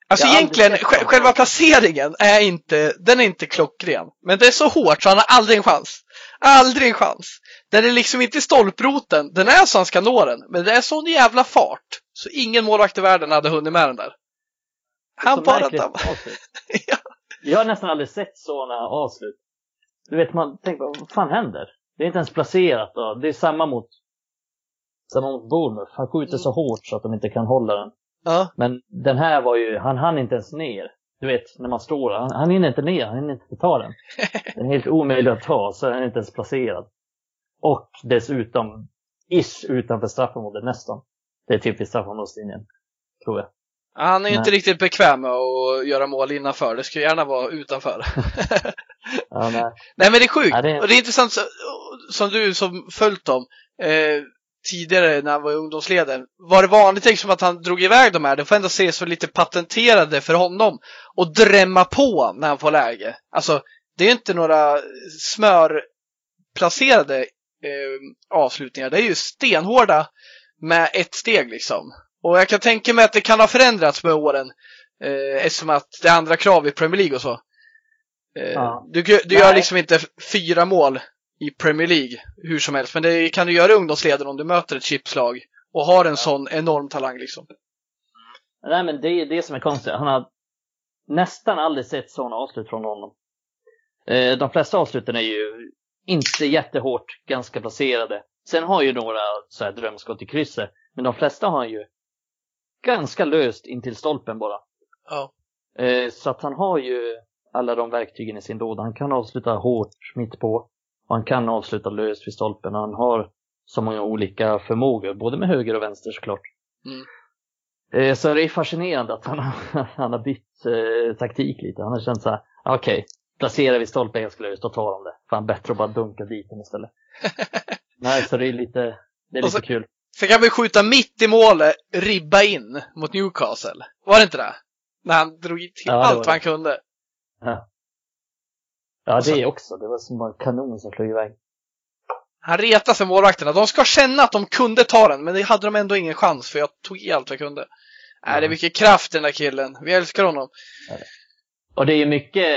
alltså jag egentligen, sj- själva placeringen är inte, den är inte klockren. Men det är så hårt så han har aldrig en chans. Aldrig en chans. Den är liksom inte i stolproten. Den är så han ska nå den. Men det är sån jävla fart. Så ingen målvakt i världen hade hunnit med den där. Han Så bara avslut. Ja. Jag har nästan aldrig sett sådana avslut. Du vet, man tänker vad fan händer? Det är inte ens placerat. Då. Det är samma mot, samma mot Bournemouth. Han skjuter så hårt så att de inte kan hålla den. Ja. Men den här var ju, han hann inte ens ner. Du vet, när man står han, han hinner inte ner, han hinner inte ta den. Den är helt omöjlig att ta, så den är inte ens placerad. Och dessutom, ish utanför straffområdet nästan. Det är typ vid straffområdeslinjen, tror jag. Han är ju inte riktigt bekväm med att göra mål innanför. Det ska gärna vara utanför. Ja, nej. Nej men det är sjukt. Ja, det- Och det är intressant som du som följt dem eh, tidigare när han var i ungdomsleden. Var det vanligt liksom att han drog iväg de här? Det får ändå ses som lite patenterade för honom. Och drämma på när han får läge. Alltså det är inte några smörplacerade eh, avslutningar. Det är ju stenhårda med ett steg liksom. Och jag kan tänka mig att det kan ha förändrats med åren. Eh, eftersom att det är andra krav i Premier League och så. Eh, Ja. Du, du Nej. gör liksom inte fyra mål i Premier League hur som helst. Men det kan du göra i ungdomsleden om du möter ett chipslag och har en sån enorm talang liksom. Nej men det är det som är konstigt. Han har nästan aldrig sett sådana avslut från honom. Eh, de flesta avsluten är ju inte jättehårt, ganska placerade. Sen har ju några så här drömskott i krysset. Men de flesta har han ju ganska löst in till stolpen bara. Ja. Eh, så att han har ju alla de verktygen i sin låda. Han kan avsluta hårt mitt på. Och han kan avsluta löst vid stolpen. Han har så många olika förmågor, både med höger och vänster såklart. Mm. Eh, Så det är fascinerande att han har, han har bytt eh, taktik lite. Han har känt så här, okej, placerar vi stolpen ganska löst, då tar de det. Fan bättre att bara dunka dit den istället. Nej, så det är lite, det är Och lite så- kul. Sen kan vi skjuta mitt i målet, ribba in mot Newcastle. Var det inte det? När han drog till Ja, allt vad han kunde. Ja, ja det också. Det var som en kanon som flög iväg. Han retade sig målvakterna. De ska känna att de kunde ta den, men det hade de ändå ingen chans för jag tog i allt jag kunde. Nej, det är Mm. mycket kraft i den där killen. Vi älskar honom. Och det är mycket,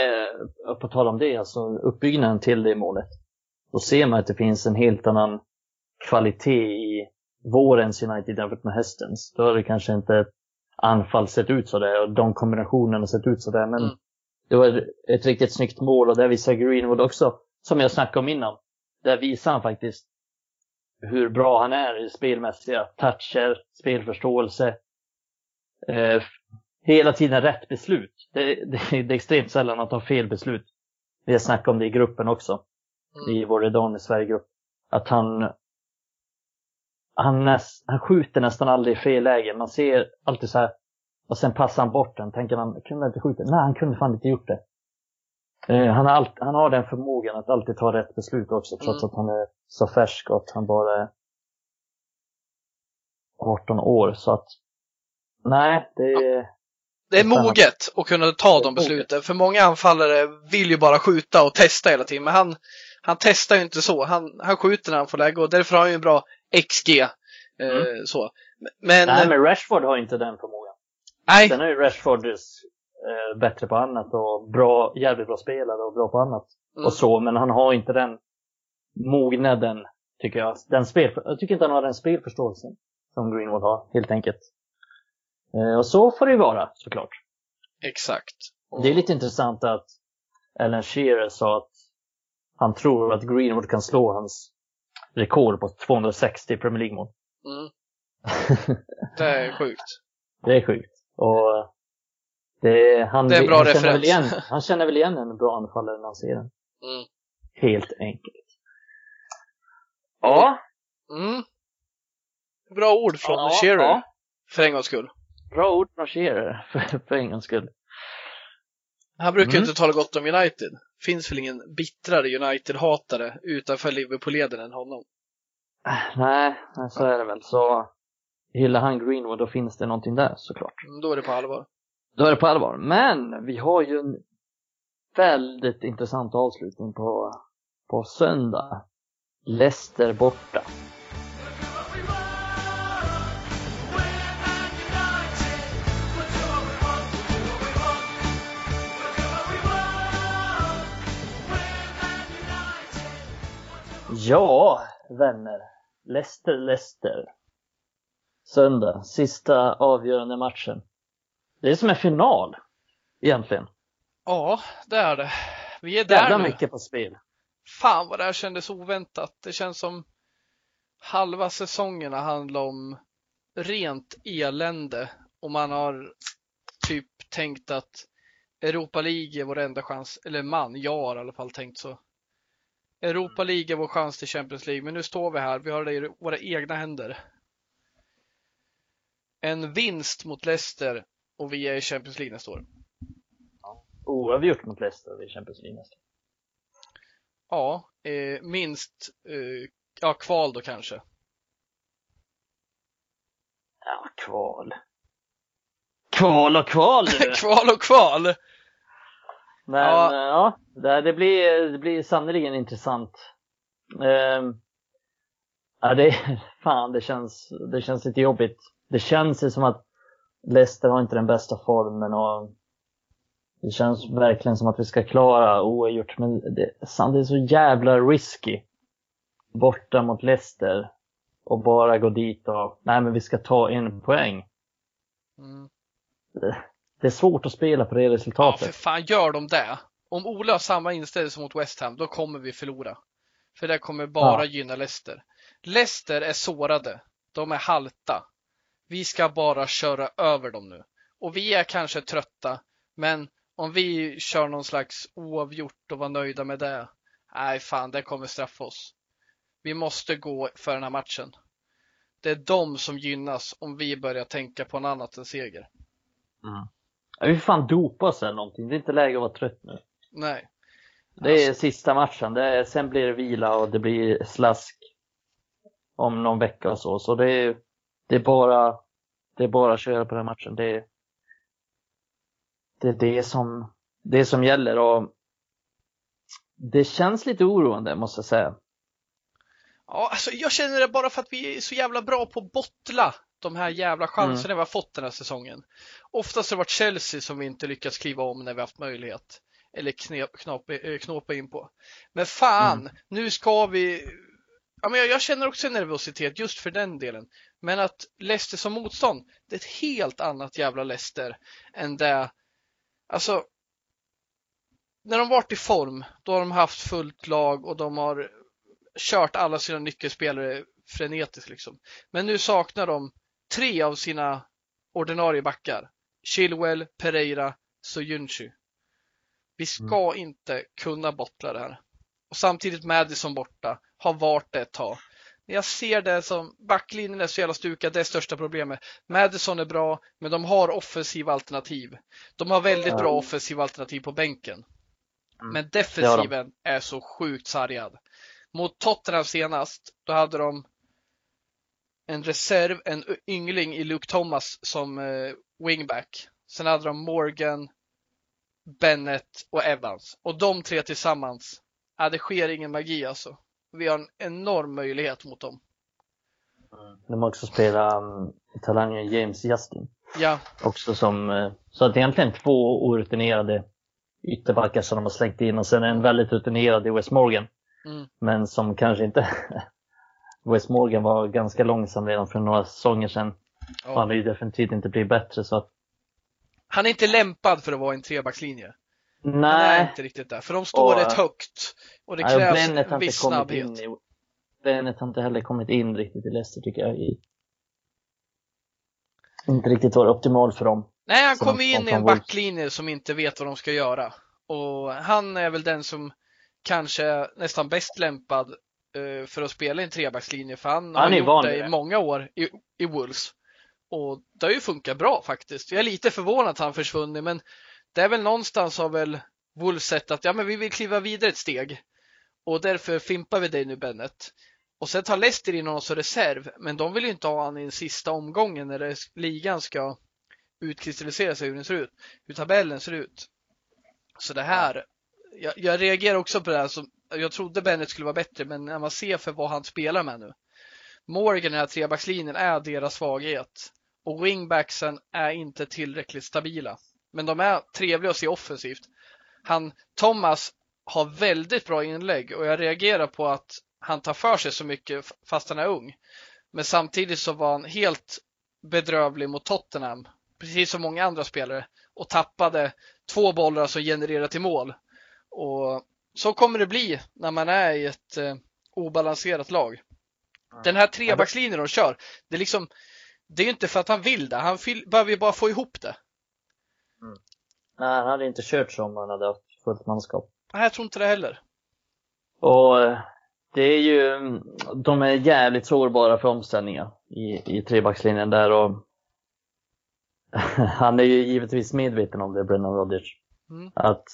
på tal om det, alltså uppbyggnaden till det målet. Då ser man att det finns en helt annan kvalitet i vårens United jämfört med höstens. Då har det kanske inte anfall sett ut så där och de kombinationerna sett ut så där. Men Mm. det var ett riktigt snyggt mål och där visar Greenwood också, som jag snackade om innan, där visar han faktiskt hur bra han är i spelmässiga toucher, spelförståelse. Eh, hela tiden rätt beslut. Det, det, det är extremt sällan att ta fel beslut. Vi har snackat om det i gruppen också. Mm. I vår Redan i Sverige-grupp. Att han han, näst, han skjuter nästan aldrig i fel läge. Man ser alltid så här och sen passar han bort den. Tänker man, kunde inte skjuta? Nej, han kunde fan inte gjort det. Eh, han, har allt, han har den förmågan att alltid ta rätt beslut också, trots Mm. att han är så färsk och att han bara är 18 år. Så att, nej, det är... Det är moget att kunna ta de besluten. För många anfallare vill ju bara skjuta och testa hela tiden. Men han, han testar ju inte så. Han, han skjuter när han får läge och därför har han ju en bra XG. Eh, Mm. så. Men, nej, men Rashford har inte den förmågan. nej, Sen är ju Rashford eh, bättre på annat och bra, jävligt bra spelare och bra på annat. Mm. och så, men han har inte den mognaden, tycker jag. Den spel, jag tycker inte han har den spelförståelsen som Greenwood har, helt enkelt. Eh, och så får det ju vara, såklart. exakt. Det är lite intressant att Alan Shearer sa att han tror att Greenwood kan slå hans rekord på 260 Premier League-mål. Mm. Det är sjukt. det är sjukt. Och det, han, Det är en bra han, känner väl referens. igen, han känner väl igen en bra anfallare när han ser den. Mm. Helt enkelt. Ja, Mm. Bra ord från Ja, Shearer. ja. För en gångs skull. bra ord från Shearer för, för en gångs skull. Han brukar ju Mm. inte tala gott om United. Finns väl ingen bittrare United-hatare utanför Liverpool-leden än honom. Nej, nej, så är det väl. Så hyllar han Greenwood, då finns det någonting där såklart. Mm, Då är det på allvar. Då är det på allvar. Men vi har ju en väldigt intressant avslutning på, på söndag. Leicester borta. Ja, vänner. Leicester, Leicester. Söndag, sista avgörande matchen. Det är som en final, egentligen. Ja, det är det. Vi är där Jävla nu. mycket på spel. Fan vad det här kändes oväntat. Det känns som halva säsongerna handlar om rent elände och man har typ tänkt att Europa League är vår enda chans, eller man, jag har i alla fall tänkt så. Europa League är vår chans till Champions League, men nu står vi här, vi har det i våra egna händer. En vinst mot Leicester och vi är i Champions League nästa år. Oavgjort mot Leicester i Champions League nästa. Ja, eh, minst eh, ja, kval då kanske. Ja, kval. Kval och kval kval och kval! Men Ja. ja, ja det, blir, det blir sannerligen intressant. Ehm, ja, det, fan, det känns, det känns lite jobbigt. Det känns ju som att Leicester har inte den bästa formen och det känns verkligen som att vi ska klara oavgjort, men det, samtidigt så jävla risky. Borta mot Leicester och bara gå dit och, nej men vi ska ta en poäng. Mm. Det är svårt att spela på det Ja, resultatet. för fan, gör de det? Om Ola har samma inställning som mot West Ham, då kommer vi förlora. För det kommer bara Ja. gynna Leicester. Leicester är sårade. De är halta. Vi ska bara köra över dem nu. Och vi är kanske trötta, men om vi kör någon slags oavgjort och var nöjda med det. Nej, fan, det kommer straffa oss. Vi måste gå för den här matchen. Det är de som gynnas om vi börjar tänka på något annat än seger. Mm. Vi fan dopa oss eller någonting. Det är inte läge att vara trött nu. Nej. Det är sista matchen. Det är, sen blir det vila och det blir slask om någon vecka och så. Så det är, det är bara det är bara att köra på den matchen. Det är det, är det, som, det som gäller och det känns lite oroande måste jag säga. Ja, alltså jag känner det bara för att vi är så jävla bra på att bottla de här jävla chanserna vi har fått den här säsongen. Oftast har det varit Chelsea som vi inte lyckats kliva om när vi haft möjlighet. Eller knapa, eh, knåpa in på. Men fan, nu ska vi... Ja, men jag, jag känner också nervositet just för den delen. Men att Leicester som motstånd, det är ett helt annat jävla Leicester än det... Alltså, när de varit i form, då har de haft fullt lag och de har kört alla sina nyckelspelare frenetiskt liksom. Men nu saknar de tre av sina ordinarie backar. Chilwell, Pereira, Soyuncu. Vi ska inte kunna bottla det här. Och samtidigt Madison borta, har varit det ett tag. Jag ser det som, backlinjen är så jävla stukad, det är största problemet. Madison är bra, men de har offensiva alternativ. De har väldigt bra offensiva alternativ på bänken. Mm. Men defensiven är så sjukt sargad. Mot Tottenham senast, då hade de en reserv, en yngling i Luke Thomas som eh, wingback. Sen hade de Morgan, Bennett och Evans. Och de tre tillsammans, ja, det sker ingen magi alltså. Vi har en enorm möjlighet mot dem. De har också spelat um, talangen James Justin. Ja, Också som, eh, så att egentligen två orutinerade ytterbackar som de har slängt in och sen en väldigt rutinerad i West Morgan. Mm. Men som kanske inte West Morgan var ganska långsam redan för några säsonger sedan. Och han ja. har ju definitivt inte blivit bättre så att Han är inte lämpad för att vara en trebackslinje. Han är Nej, inte riktigt där, för de står Och- rätt högt. Och det Nej, krävs har en viss snabbhet. i, Bennett har inte heller kommit in riktigt i Leicester tycker jag. I, inte riktigt var optimal för dem. Nej, han kommer in i en backlinje som inte vet vad de ska göra. Och han är väl den som kanske är nästan bäst lämpad för att spela i en trebackslinje för han, Han har gjort van det i det. många år i, i Wolves. Och det har ju funkat bra faktiskt. Jag är lite förvånad att han försvunnit men det är väl någonstans har väl Wolves sett att ja men vi vill kliva vidare ett steg och därför fimpar vi dig nu Bennett. Och sen tar Leicester in honom som reserv men de vill ju inte ha honom i den sista omgången när ligan ska utkristallisera sig hur den ser ut, hur tabellen ser ut. Så det här, jag, jag reagerar också på det här som, jag trodde Bennett skulle vara bättre men när man ser för vad han spelar med nu. Morgan, den här trebackslinjen, är deras svaghet. Och wingbacksen är inte tillräckligt stabila. Men de är trevliga att se offensivt. Han, Thomas har väldigt bra inlägg och jag reagerar på att han tar för sig så mycket fast han är ung. Men samtidigt så var han helt bedrövlig mot Tottenham, precis som många andra spelare, och tappade två bollar som genererar till mål. Och så kommer det bli när man är i ett eh, obalanserat lag. Den här trebackslinjen de kör, det är liksom, det är ju inte för att han vill det, han vill, behöver ju bara få ihop det. Nej, han hade inte kört så om han hade haft fullt manskap. Nej, jag tror inte det heller. Och eh, det är ju, de är jävligt sårbara för omställningar i, i trebackslinjen där och han är ju givetvis medveten om det, Brennan Rodgers. Mm. Att,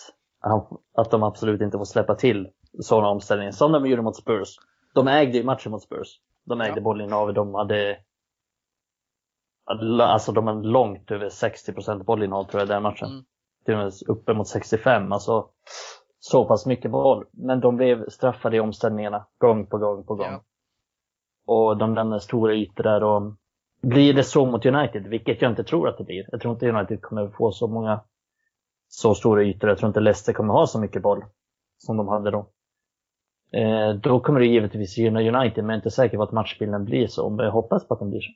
att de absolut inte får släppa till sådana omställningar som de gjorde mot Spurs. De ägde ju matchen mot Spurs. De ägde Ja. bollinnehavet, de hade Alltså de hade långt över 60% bollinnehav tror jag den matchen. Mm. Till och med uppe mot 65. Alltså så pass mycket boll. Men de blev straffade i omställningarna gång på gång på gång. Ja. Och de lämnade stora ytor där och blir det så mot United, vilket jag inte tror att det blir. Jag tror inte United kommer få så många så stora ytor. Jag tror inte Leicester kommer ha så mycket boll som de hade då. Eh, då kommer det givetvis gynna United, men jag är inte säker på att matchbilden blir så. Men jag hoppas på att den blir så.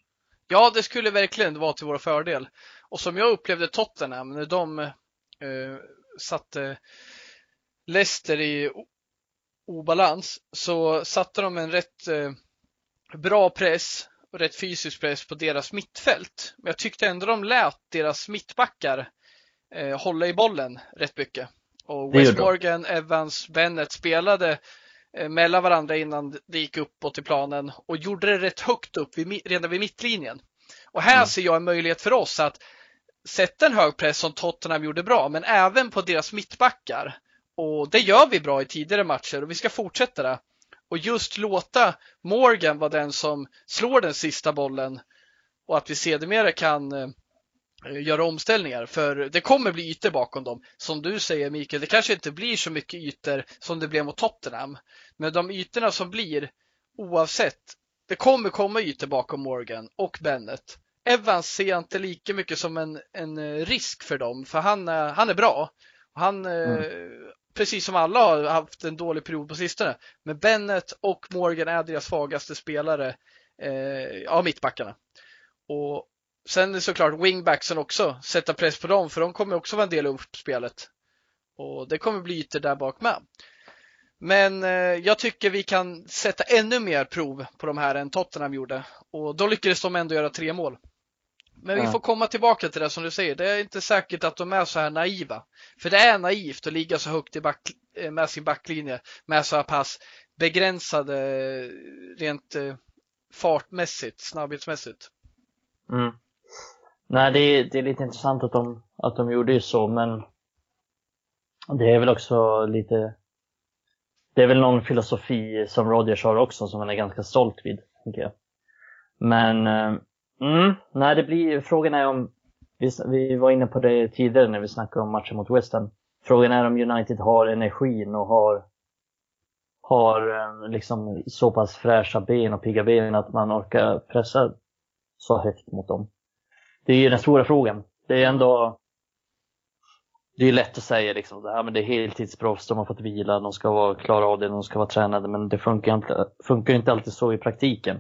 Ja, det skulle verkligen vara till vår fördel. Och som jag upplevde Tottenham när de eh, satte Leicester i obalans så satte de en rätt eh, bra press och rätt fysisk press på deras mittfält. Men jag tyckte ändå de lät deras mittbackar eh, hålla i bollen rätt mycket. Och West. Morgan, Evans, Bennett spelade eh, mellan varandra innan det gick uppåt i planen och gjorde det rätt högt upp vid, redan vid mittlinjen. Och här Mm. ser jag en möjlighet för oss att sätta en hög press som Tottenham gjorde bra, men även på deras mittbackar. Och det gör vi bra i tidigare matcher och vi ska fortsätta det. Och just låta Morgan vara den som slår den sista bollen och att vi sedermera kan eh, göra omställningar. För det kommer bli ytor bakom dem. Som du säger Mikael, det kanske inte blir så mycket ytor som det blev mot Tottenham. Men de ytorna som blir, oavsett, det kommer komma ytor bakom Morgan och Bennett. Evans ser jag inte lika mycket som en, en eh, risk för dem, för han, är- han är bra. Han, eh, precis som alla har haft en dålig period på sistone. Men Bennett och Morgan är deras svagaste spelare eh, av mittbackarna. Och sen såklart wingbacksen också, sätta press på dem, för de kommer också vara en del av uppspelet. Och det kommer bli ytor där bak med. Men eh, jag tycker vi kan sätta ännu mer prov på de här än Tottenham gjorde. Och då lyckades de ändå göra tre mål. Men vi får komma tillbaka till det som du säger. Det är inte säkert att de är så här naiva. För det är naivt att ligga så högt i back, eh, med sin backlinje med så här pass begränsade eh, rent eh, fartmässigt, snabbhetsmässigt. Mm. Nej, det är, det är lite intressant att de, att de gjorde ju så, men det är väl också lite det är väl någon filosofi som Rodgers har också som han är ganska stolt vid, tänker jag. Men, eh, mm, nej det blir, frågan är om, vi, vi var inne på det tidigare när vi snackade om matchen mot West Ham. Frågan är om United har energin och har, har eh, liksom så pass fräscha ben och pigga ben att man orkar pressa så högt mot dem. Det är ju den stora frågan. Det är ändå det är lätt att säga liksom, men det är heltidsproffs, de har fått vila, de ska vara klara av det, de ska vara tränade, men det funkar inte, funkar inte alltid så i praktiken.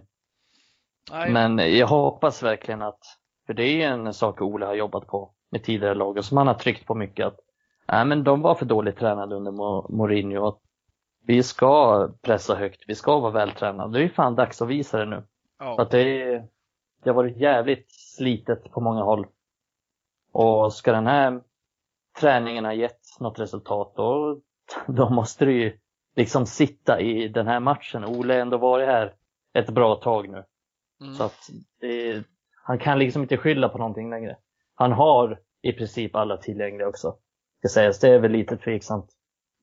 Nej, Men jag hoppas verkligen att, för det är en sak Ole har jobbat på med tidigare lag och som han har tryckt på mycket att nej, men de var för dåligt tränade under Mo- Mourinho. Att vi ska pressa högt, vi ska vara vältränade. Det är fan dags att visa det nu. ja. Att det, är, det har varit jävligt slitet på många håll. Och ska den här träningen ha gett något resultat då, då måste det ju liksom sitta i den här matchen. Ole har ändå varit här ett bra tag nu. Mm. Så att det, han kan liksom inte skylla på någonting längre. Han har i princip alla tillgängliga också. Ska sägas, det är väl lite tveksamt.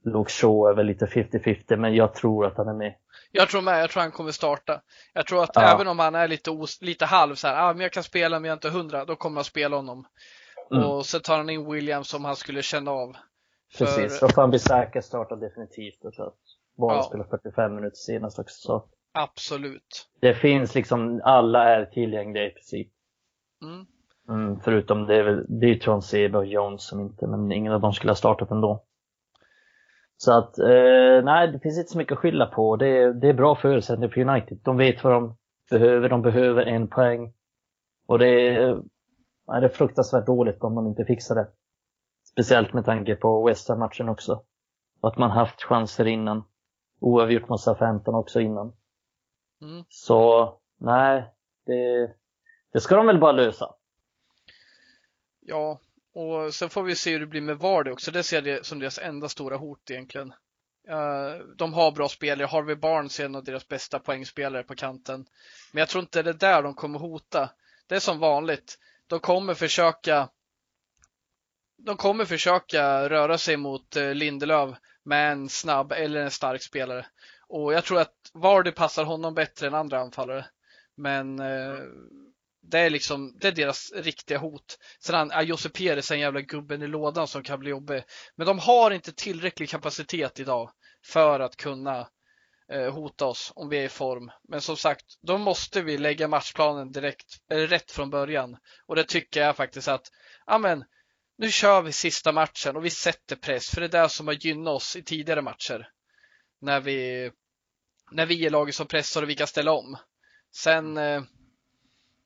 Luke Shaw är väl lite 50-50 men jag tror att han är med. Jag tror med, jag tror han kommer starta. Jag tror att ja. även om han är lite, os, lite halv så här, ah, men jag kan spela men jag är inte hundra, då kommer jag spela honom. Mm. Och så tar han in Williams som han skulle känna av. Precis, för... och Bissaka startar definitivt. Jag tror att Boll ja. spelar 45 minuter senast också. Så. Absolut. Det finns liksom, alla är tillgängliga i princip. Mm. Mm, förutom det är väl, det är Tron Sebe och Jones som inte, men ingen av dem skulle ha startat ändå. Så att, eh, nej, det finns inte så mycket att skylla på. Det är, det är bra förutsättningar för United. De vet vad de behöver. De behöver en poäng. Och det är, nej, det är fruktansvärt dåligt om de inte fixar det. Speciellt med tanke på West matchen också. Och att man haft chanser innan. Oavgjort mot 15 också innan. Mm. Så, nej, det, det ska de väl bara lösa. Ja, och sen får vi se hur det blir med Vardy också. Det ser jag som deras enda stora hot egentligen. Eh, de har bra spelare. Harvey Barnes är en av deras bästa poängspelare på kanten. Men jag tror inte det är där de kommer hota. Det är som vanligt. De kommer försöka de kommer försöka röra sig mot eh, Lindelöf med en snabb eller en stark spelare. Och jag tror att Vardy passar honom bättre än andra anfallare. Men eh, det är liksom, det är deras riktiga hot. Sen är Jose Perez en jävla gubben i lådan som kan bli jobbig. Men de har inte tillräcklig kapacitet idag för att kunna eh, hota oss om vi är i form. Men som sagt, då måste vi lägga matchplanen direkt, eller rätt från början. Och det tycker jag faktiskt att, ja men, nu kör vi sista matchen och vi sätter press, för det är det som har gynnat oss i tidigare matcher. När vi, när vi är laget som pressar och vi kan ställa om. Sen eh,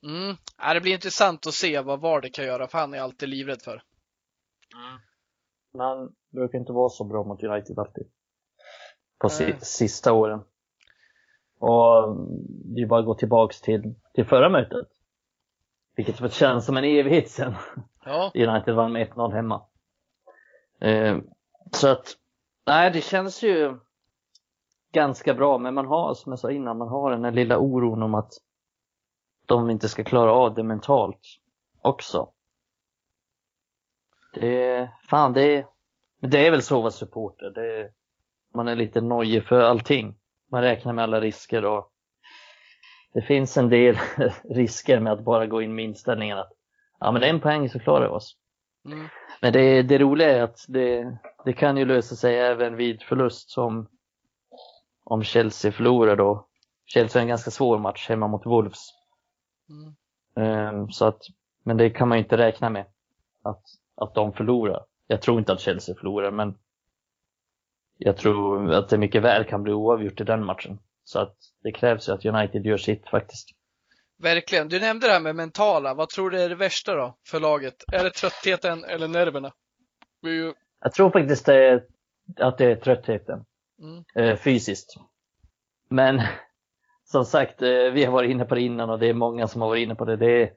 Mm. Ja, det blir intressant att se vad Vardy kan göra, för han är alltid livrädd för. Mm. Men brukar inte vara så bra mot United alltid. På mm. sista åren. Och det är bara att gå tillbaks till, till förra mötet. Vilket känns som en evighet sedan. Ja. United vann med 1-0 hemma. Eh, så att, nej det känns ju ganska bra, men man har, som jag sa innan, man har den här lilla oron om att de inte ska klara av det mentalt också. Det, fan det det är väl så att vara supporter. Det, man är lite nojig för allting. Man räknar med alla risker och det finns en del risker med att bara gå in med inställningen att ja men en poäng så klarar vi oss. Mm. Men det, det roliga är att det, det kan ju lösa sig även vid förlust som om Chelsea förlorar då. Chelsea har en ganska svår match hemma mot Wolves. Mm. Um, så att, men det kan man ju inte räkna med att, att de förlorar. Jag tror inte att Chelsea förlorar men jag tror att det mycket väl kan bli oavgjort i den matchen. Så att det krävs ju att United gör sitt faktiskt. Verkligen. Du nämnde det här med mentala. Vad tror du är det värsta då för laget? Är det tröttheten eller nerverna? Ju... Jag tror faktiskt det är, att det är tröttheten. Mm. Eh, fysiskt. Men som sagt, eh, vi har varit inne på det innan och det är många som har varit inne på det. Det,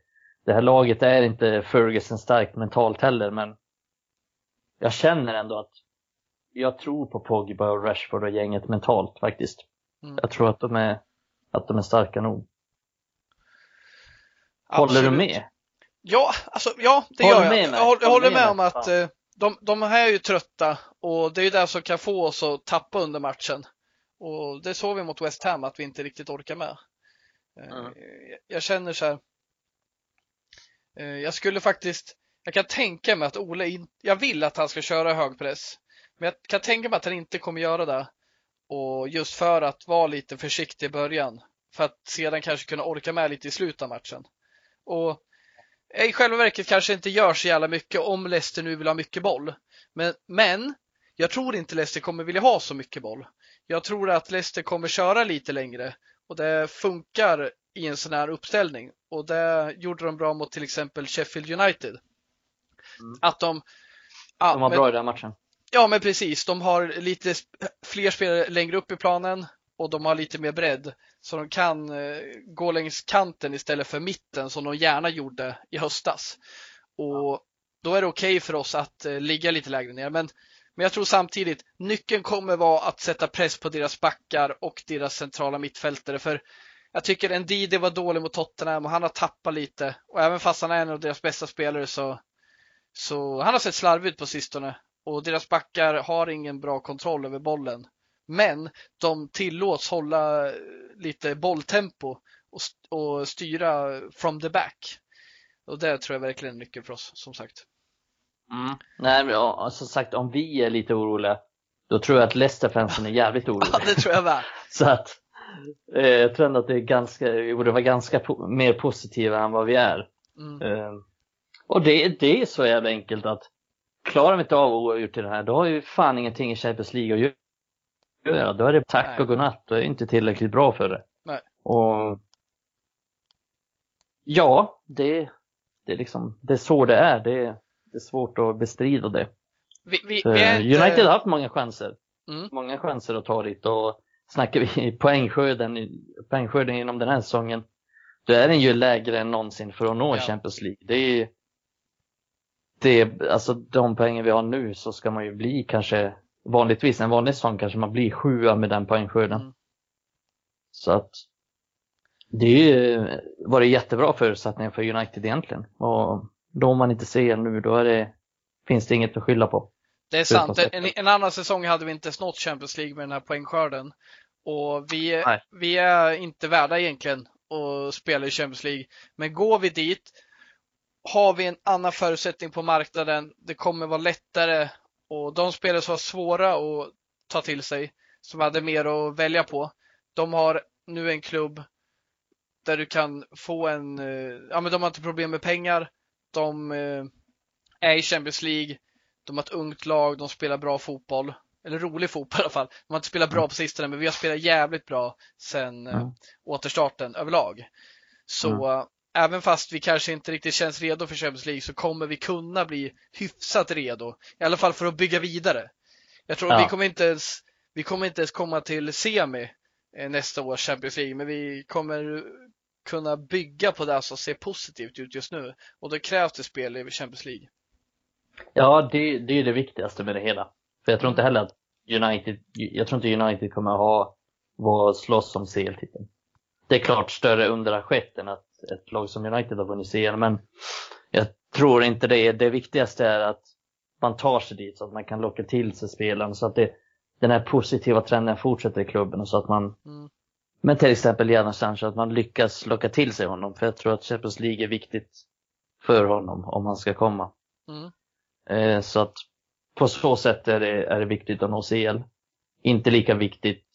det här laget är inte Ferguson starkt mentalt heller, men jag känner ändå att jag tror på Pogba och Rashford och gänget mentalt faktiskt. Mm. Jag tror att de är, att de är starka nog. Absolut. Håller du med? Ja, alltså, ja det håller gör jag. Jag, håller, jag håller med, med om att eh, de, de här är ju trötta och det är ju det som kan få oss att tappa under matchen. Och det såg vi mot West Ham att vi inte riktigt orkar med. Mm. Jag känner så här. Eh, jag skulle faktiskt, jag kan tänka mig att Ole, jag vill att han ska köra hög press. Men jag kan tänka mig att han inte kommer göra det. Och just för att vara lite försiktig i början. För att sedan kanske kunna orka med lite i slutet av matchen. Och i själva verket kanske inte gör så jävla mycket om Leicester nu vill ha mycket boll. Men, men jag tror inte Leicester kommer vilja ha så mycket boll. Jag tror att Leicester kommer köra lite längre och det funkar i en sån här uppställning och det gjorde de bra mot till exempel Sheffield United. Mm. Att de ja, De var men, bra i den matchen. Ja, men precis. De har lite fler spelare längre upp i planen och de har lite mer bredd. Så de kan eh, gå längs kanten istället för mitten som de gärna gjorde i höstas. Och då är det okej okay för oss att eh, ligga lite lägre ner. Men, men jag tror samtidigt nyckeln kommer vara att sätta press på deras backar och deras centrala mittfältare. För jag tycker Ndidi var dålig mot Tottenham och han har tappat lite. Och även fast han är en av deras bästa spelare så, så han har sett slarvigt ut på sistone. Och deras backar har ingen bra kontroll över bollen. Men de tillåts hålla lite bolltempo och, och styra from the back. Och det tror jag verkligen är nyckeln för oss, som sagt. Mm. Nej, men ja, som sagt, om vi är lite oroliga, då tror jag att Leicester-fansen är jävligt oroliga. ja, det tror jag med. Så att, eh, jag tror ändå att det är ganska, vi borde vara ganska po mer positiva än vad vi är. Mm. Eh, och det, det är så jävla enkelt att klarar vi inte av oavgjort i det här, då har vi fan ingenting i Champions League att göra. Då är det tack Nej. och godnatt, då är det inte tillräckligt bra för det. Nej. Och Ja, det, det, är liksom, det är så det är. Det, det är svårt att bestrida det. Vi, vi, vi inte... United har haft många chanser. Mm. Många chanser att ta dit och snackar vi poängskörden, poängskörden inom den här säsongen, då är den ju lägre än någonsin för att nå ja. Champions League. Det är, det är, alltså de poängen vi har nu så ska man ju bli kanske, vanligtvis en vanlig säsong kanske man blir sjua med den poängskörden. Mm. Så att det var det jättebra förutsättningar för United egentligen. Och då man inte ser nu, då det, finns det inget att skylla på. Det är sant. En, en, annan säsong hade vi inte snott Champions League med den här poängskörden. Och vi, vi är inte värda egentligen att spela i Champions League. Men går vi dit har vi en annan förutsättning på marknaden. Det kommer vara lättare och de spelare som var svåra att ta till sig, som hade mer att välja på, de har nu en klubb där du kan få en, eh, ja men de har inte problem med pengar. De eh, är i Champions League. De har ett ungt lag, de spelar bra fotboll. Eller rolig fotboll i alla fall. De har inte spelat bra på sistone, men vi har spelat jävligt bra sen mm. återstarten överlag. Så mm. även fast vi kanske inte riktigt känns redo för Champions League så kommer vi kunna bli hyfsat redo. I alla fall för att bygga vidare. Jag tror ja. vi kommer inte ens, vi kommer inte ens komma till semi nästa års Champions League, men vi kommer kunna bygga på det som ser positivt ut just nu. Och då krävs det spel i Champions League. Ja, det, det är det viktigaste med det hela. För jag tror inte heller att United, jag tror inte United kommer ha vad slåss om CL-titeln. Det är klart större under har skett än att ett lag som United har vunnit CL, men jag tror inte det. Det viktigaste är att man tar sig dit så att man kan locka till sig spelaren så att det, den här positiva trenden fortsätter i klubben och så att man mm. Men till exempel Jadon Sancho, att man lyckas locka till sig honom. För jag tror att Champions League är viktigt för honom om han ska komma. Mm. Eh, så att på så sätt är det, är det viktigt att nå CL. Inte lika viktigt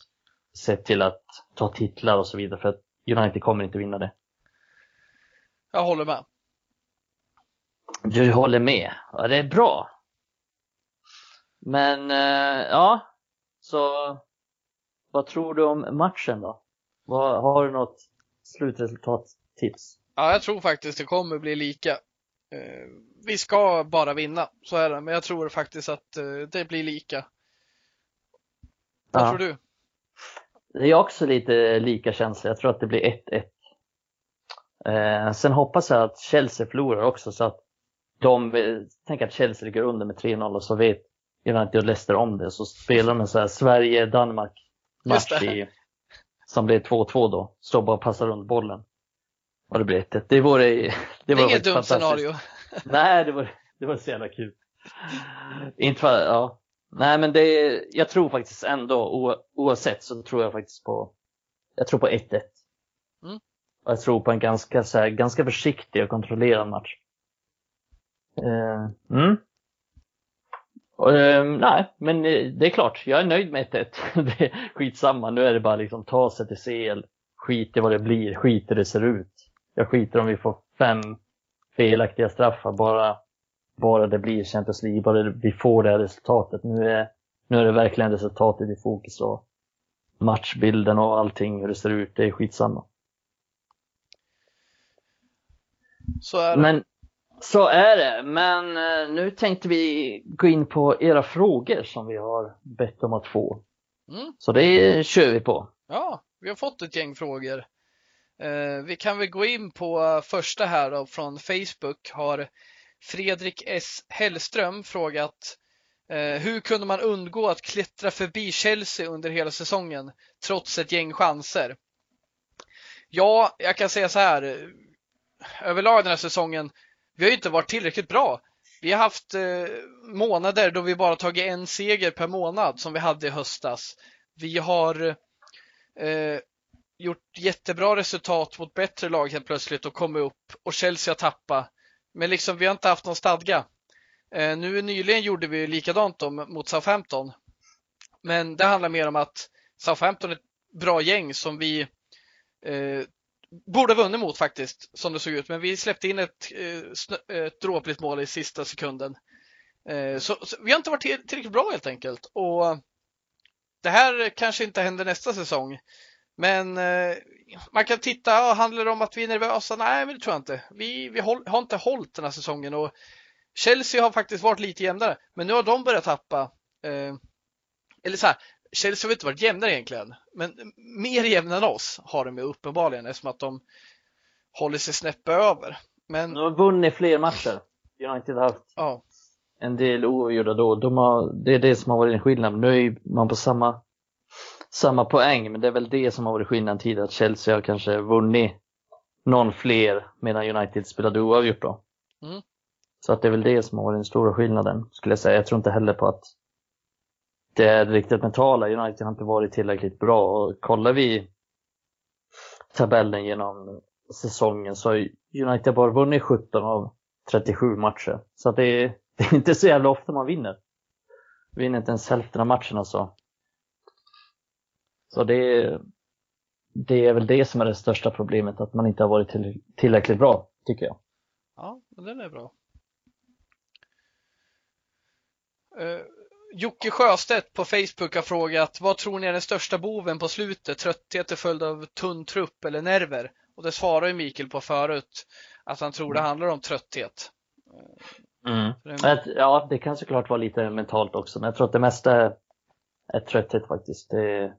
sett till att ta titlar och så vidare för att United kommer inte vinna det. Jag håller med. Du håller med? Ja, det är bra. Men eh, ja, så vad tror du om matchen då? Vad, har du något slutresultattips? Ja, jag tror faktiskt det kommer bli lika. Eh, vi ska bara vinna, så är det. Men jag tror faktiskt att eh, det blir lika. Vad ja. tror du? Det är också lite lika känsla. Jag tror att det blir 1-1. Eh, sen hoppas jag att Chelsea förlorar också så att de tänker att Chelsea ligger under med 3-0 och så vet United och Leicester om det. Så spelar de en så här Sverige-Danmark match i som blev 2-2 då. Står bara och passar runt bollen. Och det blev 1 Det vore, det var inget dumt scenario. Nej, det var, det var så jävla kul. Inte för, ja. Nej, men det, jag tror faktiskt ändå, oavsett så tror jag faktiskt på, jag tror på 1-1. Mm. Och jag tror på en ganska, så här, ganska försiktig och kontrollerad match. Uh, mm. Uh, nej, men eh, det är klart, jag är nöjd med 1-1. det är skitsamma, nu är det bara liksom ta sig till CL, skit i vad det blir, skit i det ser ut. Jag skiter om vi får fem felaktiga straffar, bara, bara det blir Champions League, bara vi får det här resultatet. Nu är, nu är det verkligen resultatet i fokus och matchbilden och allting, hur det ser ut, det är skitsamma. Så är det. Men så är det, men eh, nu tänkte vi gå in på era frågor som vi har bett om att få. Mm. Så det kör vi på. Ja, vi har fått ett gäng frågor. Eh, vi kan väl gå in på första här då, från Facebook har Fredrik S Hellström frågat eh, hur kunde man undgå att klättra förbi Chelsea under hela säsongen trots ett gäng chanser? Ja, jag kan säga så här. Överlag den här säsongen, vi har ju inte varit tillräckligt bra. Vi har haft eh, månader då vi bara tagit en seger per månad som vi hade i höstas. Vi har eh, gjort jättebra resultat mot bättre lag helt plötsligt och kommit upp och Chelsea har tappat. Men liksom vi har inte haft någon stadga. Eh, nu nyligen gjorde vi likadant då mot Southampton. Men det handlar mer om att Southampton är ett bra gäng som vi eh, borde vunnit mot faktiskt, som det såg ut. Men vi släppte in ett, eh, ett dråpligt mål i sista sekunden. Eh, så, så, vi har inte varit tillräckligt bra helt enkelt. Och det här kanske inte händer nästa säsong. Men eh, man kan titta, handlar det om att vi är nervösa? Nej, men det tror jag inte. Vi, vi håll, har inte hållit den här säsongen och Chelsea har faktiskt varit lite jämnare, men nu har de börjat tappa. Eh, eller så här, Chelsea har inte varit jämnare egentligen, men mer jämna än oss har de ju uppenbarligen eftersom att de håller sig snäpp över. Men... De har vunnit fler matcher. United har haft ja. en del oavgjorda då. De har, det är det som har varit en skillnad. Nu är man på samma samma poäng, men det är väl det som har varit skillnaden tidigare, att Chelsea har kanske vunnit någon fler medan United spelade oavgjort då. Mm. Så att det är väl det som har varit den stora skillnaden, skulle jag säga. Jag tror inte heller på att det är riktigt mentala. United har inte varit tillräckligt bra och kollar vi tabellen genom säsongen så har United bara vunnit 17 av 37 matcher. Så att det är, det är inte så jävla ofta man vinner. Vinner inte ens hälften av matcherna så alltså. så det, det är väl det som är det största problemet, att man inte har varit till, tillräckligt bra, tycker jag. Ja, men den är bra. Uh, Jocke Sjöstedt på Facebook har frågat vad tror ni är den största boven på slutet? Trötthet till följd av tunn trupp eller nerver? Och det svarar ju Mikael på förut att han tror det mm. handlar om trötthet. Mm. Ja, det kan såklart vara lite mentalt också, men jag tror att det mesta är, är trötthet faktiskt. Det,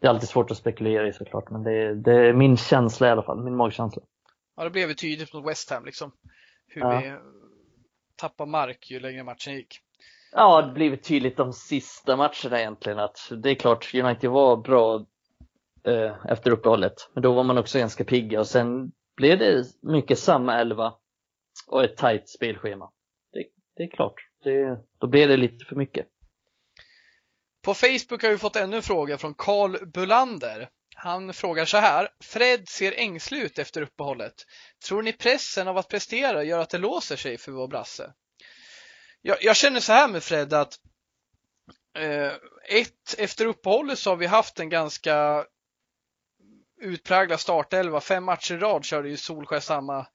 det är alltid svårt att spekulera i såklart, men det är, det är min känsla i alla fall, min magkänsla. Ja, det blev ju tydligt mot West Ham liksom. Hur ja. vi tappade mark ju längre matchen gick. Ja, det blev tydligt de sista matcherna egentligen att det är klart, United var bra eh, efter uppehållet, men då var man också ganska pigga och sen blev det mycket samma elva och ett tajt spelschema. Det, det är klart, det, då blev det lite för mycket. På Facebook har vi fått ännu en fråga från Karl Bulander. Han frågar så här. Fred ser ängslig ut efter uppehållet. Tror ni pressen av att prestera gör att det låser sig för vår brasse? Jag, jag känner så här med Fred att eh, ett, efter uppehållet så har vi haft en ganska utpräglad startelva. Fem matcher i rad körde ju Solskär samma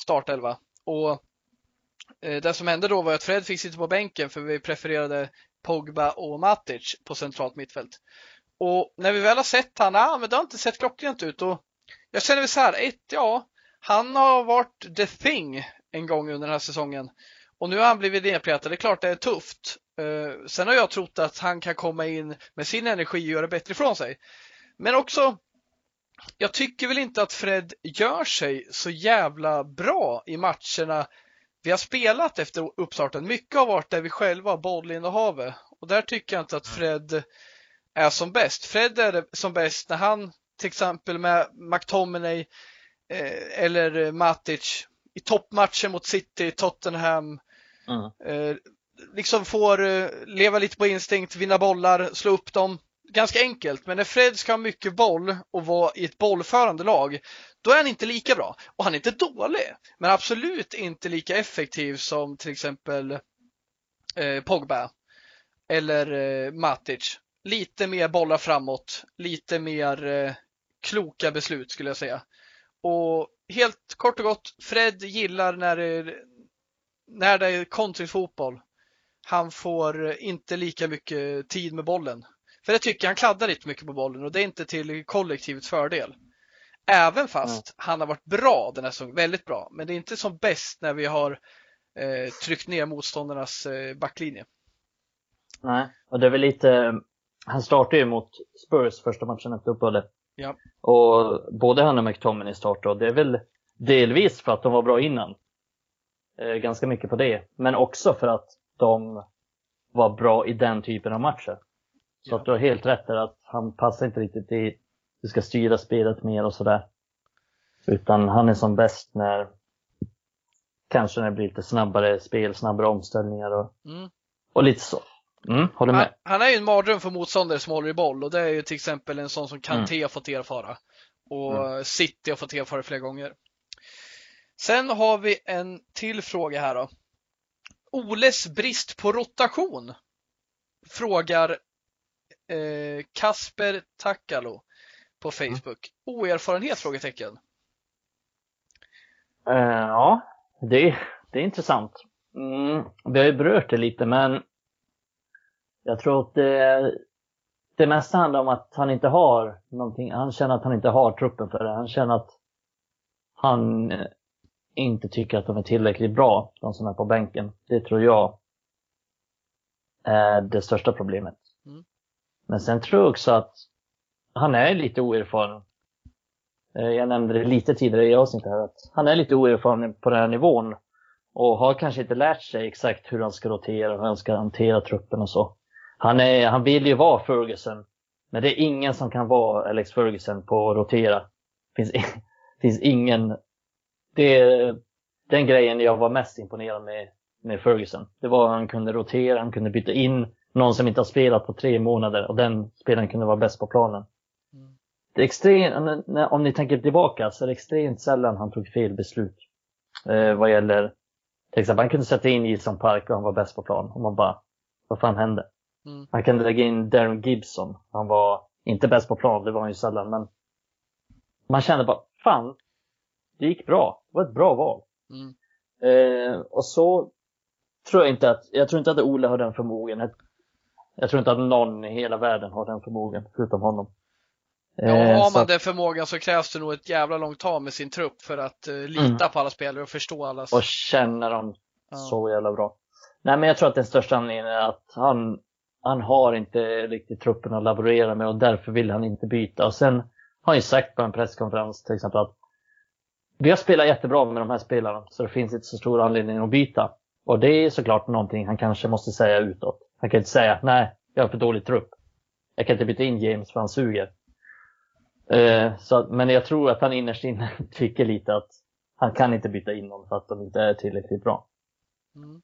startelva. Och eh, det som hände då var att Fred fick sitta på bänken för vi prefererade Pogba och Matic på centralt mittfält. Och när vi väl har sett han, ah, men det har inte sett klockrent ut och jag känner väl så här, ett, ja, han har varit the thing en gång under den här säsongen och nu har han blivit nedpetad. Det är klart det är tufft. Uh, sen har jag trott att han kan komma in med sin energi och göra bättre ifrån sig. Men också, jag tycker väl inte att Fred gör sig så jävla bra i matcherna vi har spelat efter uppstarten. Mycket har varit där vi själva har bollinnehavet och där tycker jag inte att Fred är som bäst. Fred är som bäst när han till exempel med McTominay eh, eller Matic i toppmatcher mot City, Tottenham mm. eh, liksom får eh, leva lite på instinkt, vinna bollar, slå upp dem. Ganska enkelt, men när Fred ska ha mycket boll och vara i ett bollförande lag, då är han inte lika bra. Och han är inte dålig, men absolut inte lika effektiv som till exempel eh, Pogba eller eh, Matic. Lite mer bollar framåt, lite mer eh, kloka beslut skulle jag säga. Och helt kort och gott, Fred gillar när när det är kontringsfotboll. Han får inte lika mycket tid med bollen. För det tycker jag, han kladdar lite mycket på bollen och det är inte till kollektivets fördel. Även fast mm. han har varit bra den här säsongen, väldigt bra. Men det är inte som bäst när vi har eh, tryckt ner motståndarnas eh, backlinje. Nej, och det är väl lite han startade ju mot Spurs första matchen efter uppehållet. Ja. Och både han och McTominay startade och det är väl delvis för att de var bra innan. Eh, ganska mycket på det. Men också för att de var bra i den typen av matcher. Så att du har helt rätt där att han passar inte riktigt i, du ska styra spelet mer och sådär. Utan han är som bäst när, kanske när det blir lite snabbare spel, snabbare omställningar och, Mm. och lite så. Mm, håller Han, med. han är ju en mardröm för motståndare som håller i boll och det är ju till exempel en sån som Kanté har fått erfara. Och City har fått erfara flera gånger. Sen har vi en till fråga här då. Oles brist på rotation? Frågar eh, Kasper Takalo på Facebook. Oerfarenhet? Frågetecken. Eh, ja, det, det är intressant. Mm, vi har ju berört det lite men jag tror att det, det mesta handlar om att han inte har någonting, han känner att han inte har truppen för det. Han känner att han inte tycker att de är tillräckligt bra, de som är på bänken. Det tror jag är det största problemet. Mm. Men sen tror jag också att han är lite oerfaren. Eh, Jag nämnde det lite tidigare i avsnittet här att han är lite oerfaren på den här nivån och har kanske inte lärt sig exakt hur han ska rotera, hur han ska hantera truppen och så. Han, är, han vill ju vara Ferguson, men det är ingen som kan vara Alex Ferguson på att rotera. Finns, finns ingen. Det är den grejen jag var mest imponerad med, med Ferguson. Det var att han kunde rotera, han kunde byta in någon som inte har spelat på tre månader och den spelaren kunde vara bäst på planen. Mm. Det är extremt, om ni tänker tillbaka så är det extremt sällan han tog fel beslut. Eh, vad gäller, till exempel han kunde sätta in Gilson Park och han var bäst på plan. Och man bara, vad fan hände? Mm. Han kunde lägga in Darren Gibson. Han var inte bäst på plan, det var han ju sällan, men man kände bara, fan, det gick bra. Det var ett bra val. Mm. Eh, och så tror jag inte att, jag tror inte att Ole har den förmågan. Jag, tror inte att någon i hela världen har den förmågan, förutom honom. Ja, Eh, har så man att- den förmågan så krävs det nog ett jävla långt tag med sin trupp för att eh, lita Mm. på alla spelare och förstå allas. och känner dem Ja. så jävla bra. Nej men jag tror att den största anledningen är att han, han har inte riktigt truppen att laborera med och därför vill han inte byta. Och sen har han ju sagt på en presskonferens till exempel att vi har spelat jättebra med de här spelarna så det finns inte så stor anledning att byta. Och det är såklart någonting han kanske måste säga utåt. Han kan inte säga nej, jag har för dålig trupp. Jag kan inte byta in James för han suger. Eh, så, men jag tror att han innerst inne tycker lite att han kan inte byta in någon för att de inte är tillräckligt bra. Mm.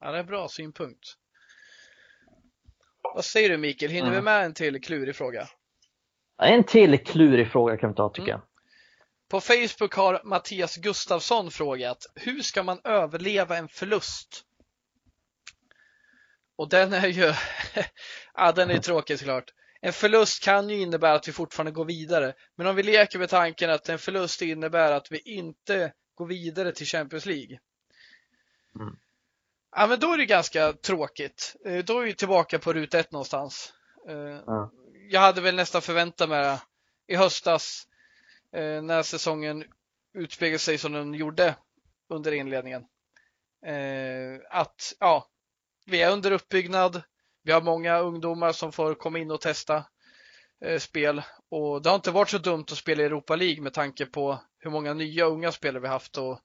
Ja, det är en bra synpunkt. Vad säger du Mikael, hinner Mm. vi med en till klurig fråga? En till klurig fråga kan vi ta tycker jag. På Facebook har Mattias Gustafsson frågat Hur ska man överleva en förlust? Och den är ju, ja den är tråkig såklart. En förlust kan ju innebära att vi fortfarande går vidare. Men om vi leker med tanken att en förlust innebär att vi inte går vidare till Champions League. Mm. Ja men då är det ganska tråkigt. Eh, Då är vi tillbaka på ruta ett någonstans. Ja. Jag hade väl nästan förväntat mig i höstas när säsongen utspeglade sig som den gjorde under inledningen. Eh, att ja, vi är under uppbyggnad. Vi har många ungdomar som får komma in och testa eh, spel och det har inte varit så dumt att spela i Europa League med tanke på hur många nya unga spelare vi haft och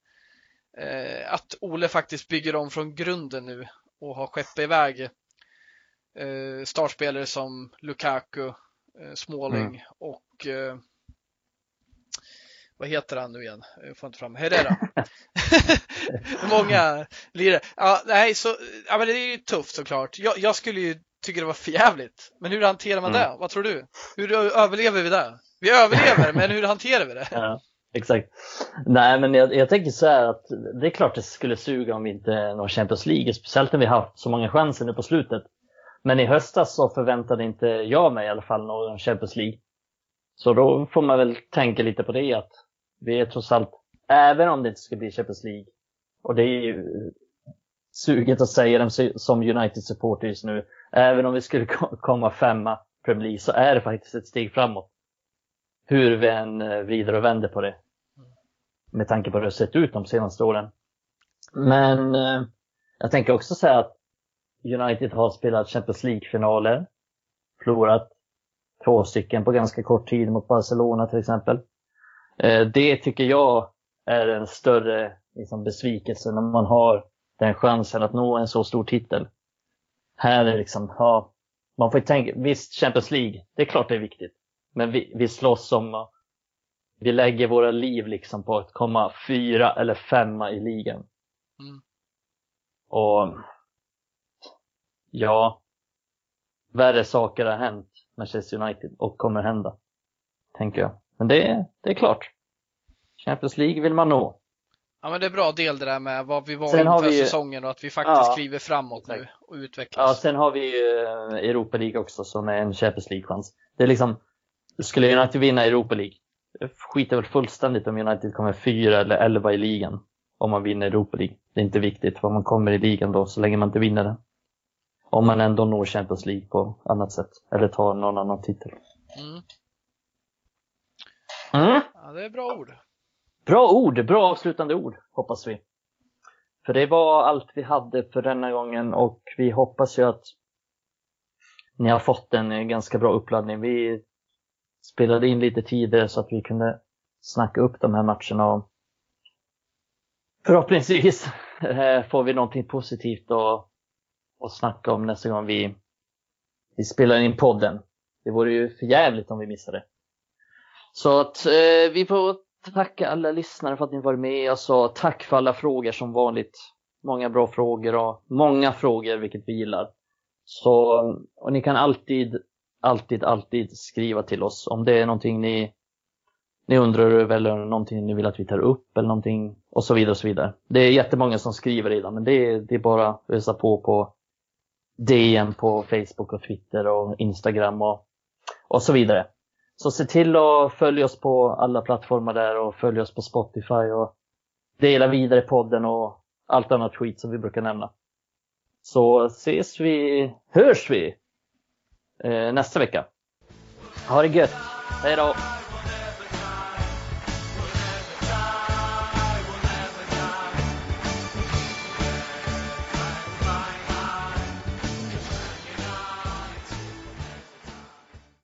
eh, att Ole faktiskt bygger om från grunden nu och har skeppat iväg eh, startspelare som Lukaku, eh, Småling och eh, vad heter han nu igen? Jag får inte fram Herrera. Många lirare. Ja, nej, så, ja, men det är ju tufft såklart. Jag, jag skulle ju tycka det var förjävligt. Men hur hanterar man Mm. det? Vad tror du? Hur överlever vi det? Vi överlever, men hur hanterar vi det? Ja, exakt. Nej, men jag, jag tänker så här att det är klart det skulle suga om vi inte når Champions League, speciellt när vi har haft så många chanser nu på slutet. Men i höstas så förväntade inte jag mig i alla fall någon Champions League. Så då får man väl tänka lite på det att vi är trots allt, även om det inte ska bli Champions League, och det är ju suget att säga dem som United-supporter just nu, även om vi skulle komma femma Premier League så är det faktiskt ett steg framåt. Hur vi än eh, vrider och vänder på det. Med tanke på hur det har sett ut de senaste åren. Men eh, jag tänker också säga att United har spelat Champions League-finaler. Förlorat två stycken på ganska kort tid mot Barcelona till exempel. Eh, det tycker jag är en större liksom, besvikelse när man har den chansen att nå en så stor titel. Här är liksom, ja, man får tänka, visst Champions League, det är klart det är viktigt. Men vi, vi slåss om, vi lägger våra liv liksom på att komma fyra eller femma i ligan. Mm. Och ja, värre saker har hänt Manchester United och kommer hända. Tänker jag. Men det, det är klart. Champions League vill man nå. Ja men det är bra del det där med vad vi var sen inför vi, säsongen och att vi faktiskt ja, kliver framåt exakt. nu och utvecklas. Ja, sen har vi ju eh, Europa League också som är en Champions League-chans. Det är liksom, skulle United vinna Europa League, skiter väl fullständigt om United kommer fyra eller elva i ligan om man vinner Europa League. Det är inte viktigt vad man kommer i ligan då, så länge man inte vinner den. Om man ändå når Champions League på annat sätt, eller tar någon annan titel. Mm. Mm. Ja, det är bra ord. Bra ord, bra avslutande ord, hoppas vi. För det var allt vi hade för denna gången och vi hoppas ju att ni har fått en ganska bra uppladdning. Vi spelade in lite tidigare så att vi kunde snacka upp de här matcherna och förhoppningsvis eh, får vi någonting positivt att, att snacka om nästa gång vi, vi spelar in podden. Det vore ju för jävligt om vi missade. Så att eh, vi får tacka alla lyssnare för att ni varit med. Alltså, tack för alla frågor som vanligt. Många bra frågor och många frågor, vilket vi gillar. Så, och ni kan alltid, alltid, alltid skriva till oss om det är någonting ni, ni undrar över eller någonting ni vill att vi tar upp eller någonting och så vidare och så vidare. Det är jättemånga som skriver redan, men det är, det är bara att ösa på på DM på Facebook och Twitter och Instagram och, och så vidare. Så se till att följa oss på alla plattformar där och följ oss på Spotify och dela vidare podden och allt annat skit som vi brukar nämna. Så ses vi, hörs vi eh, nästa vecka. Ha det gött! Hej då!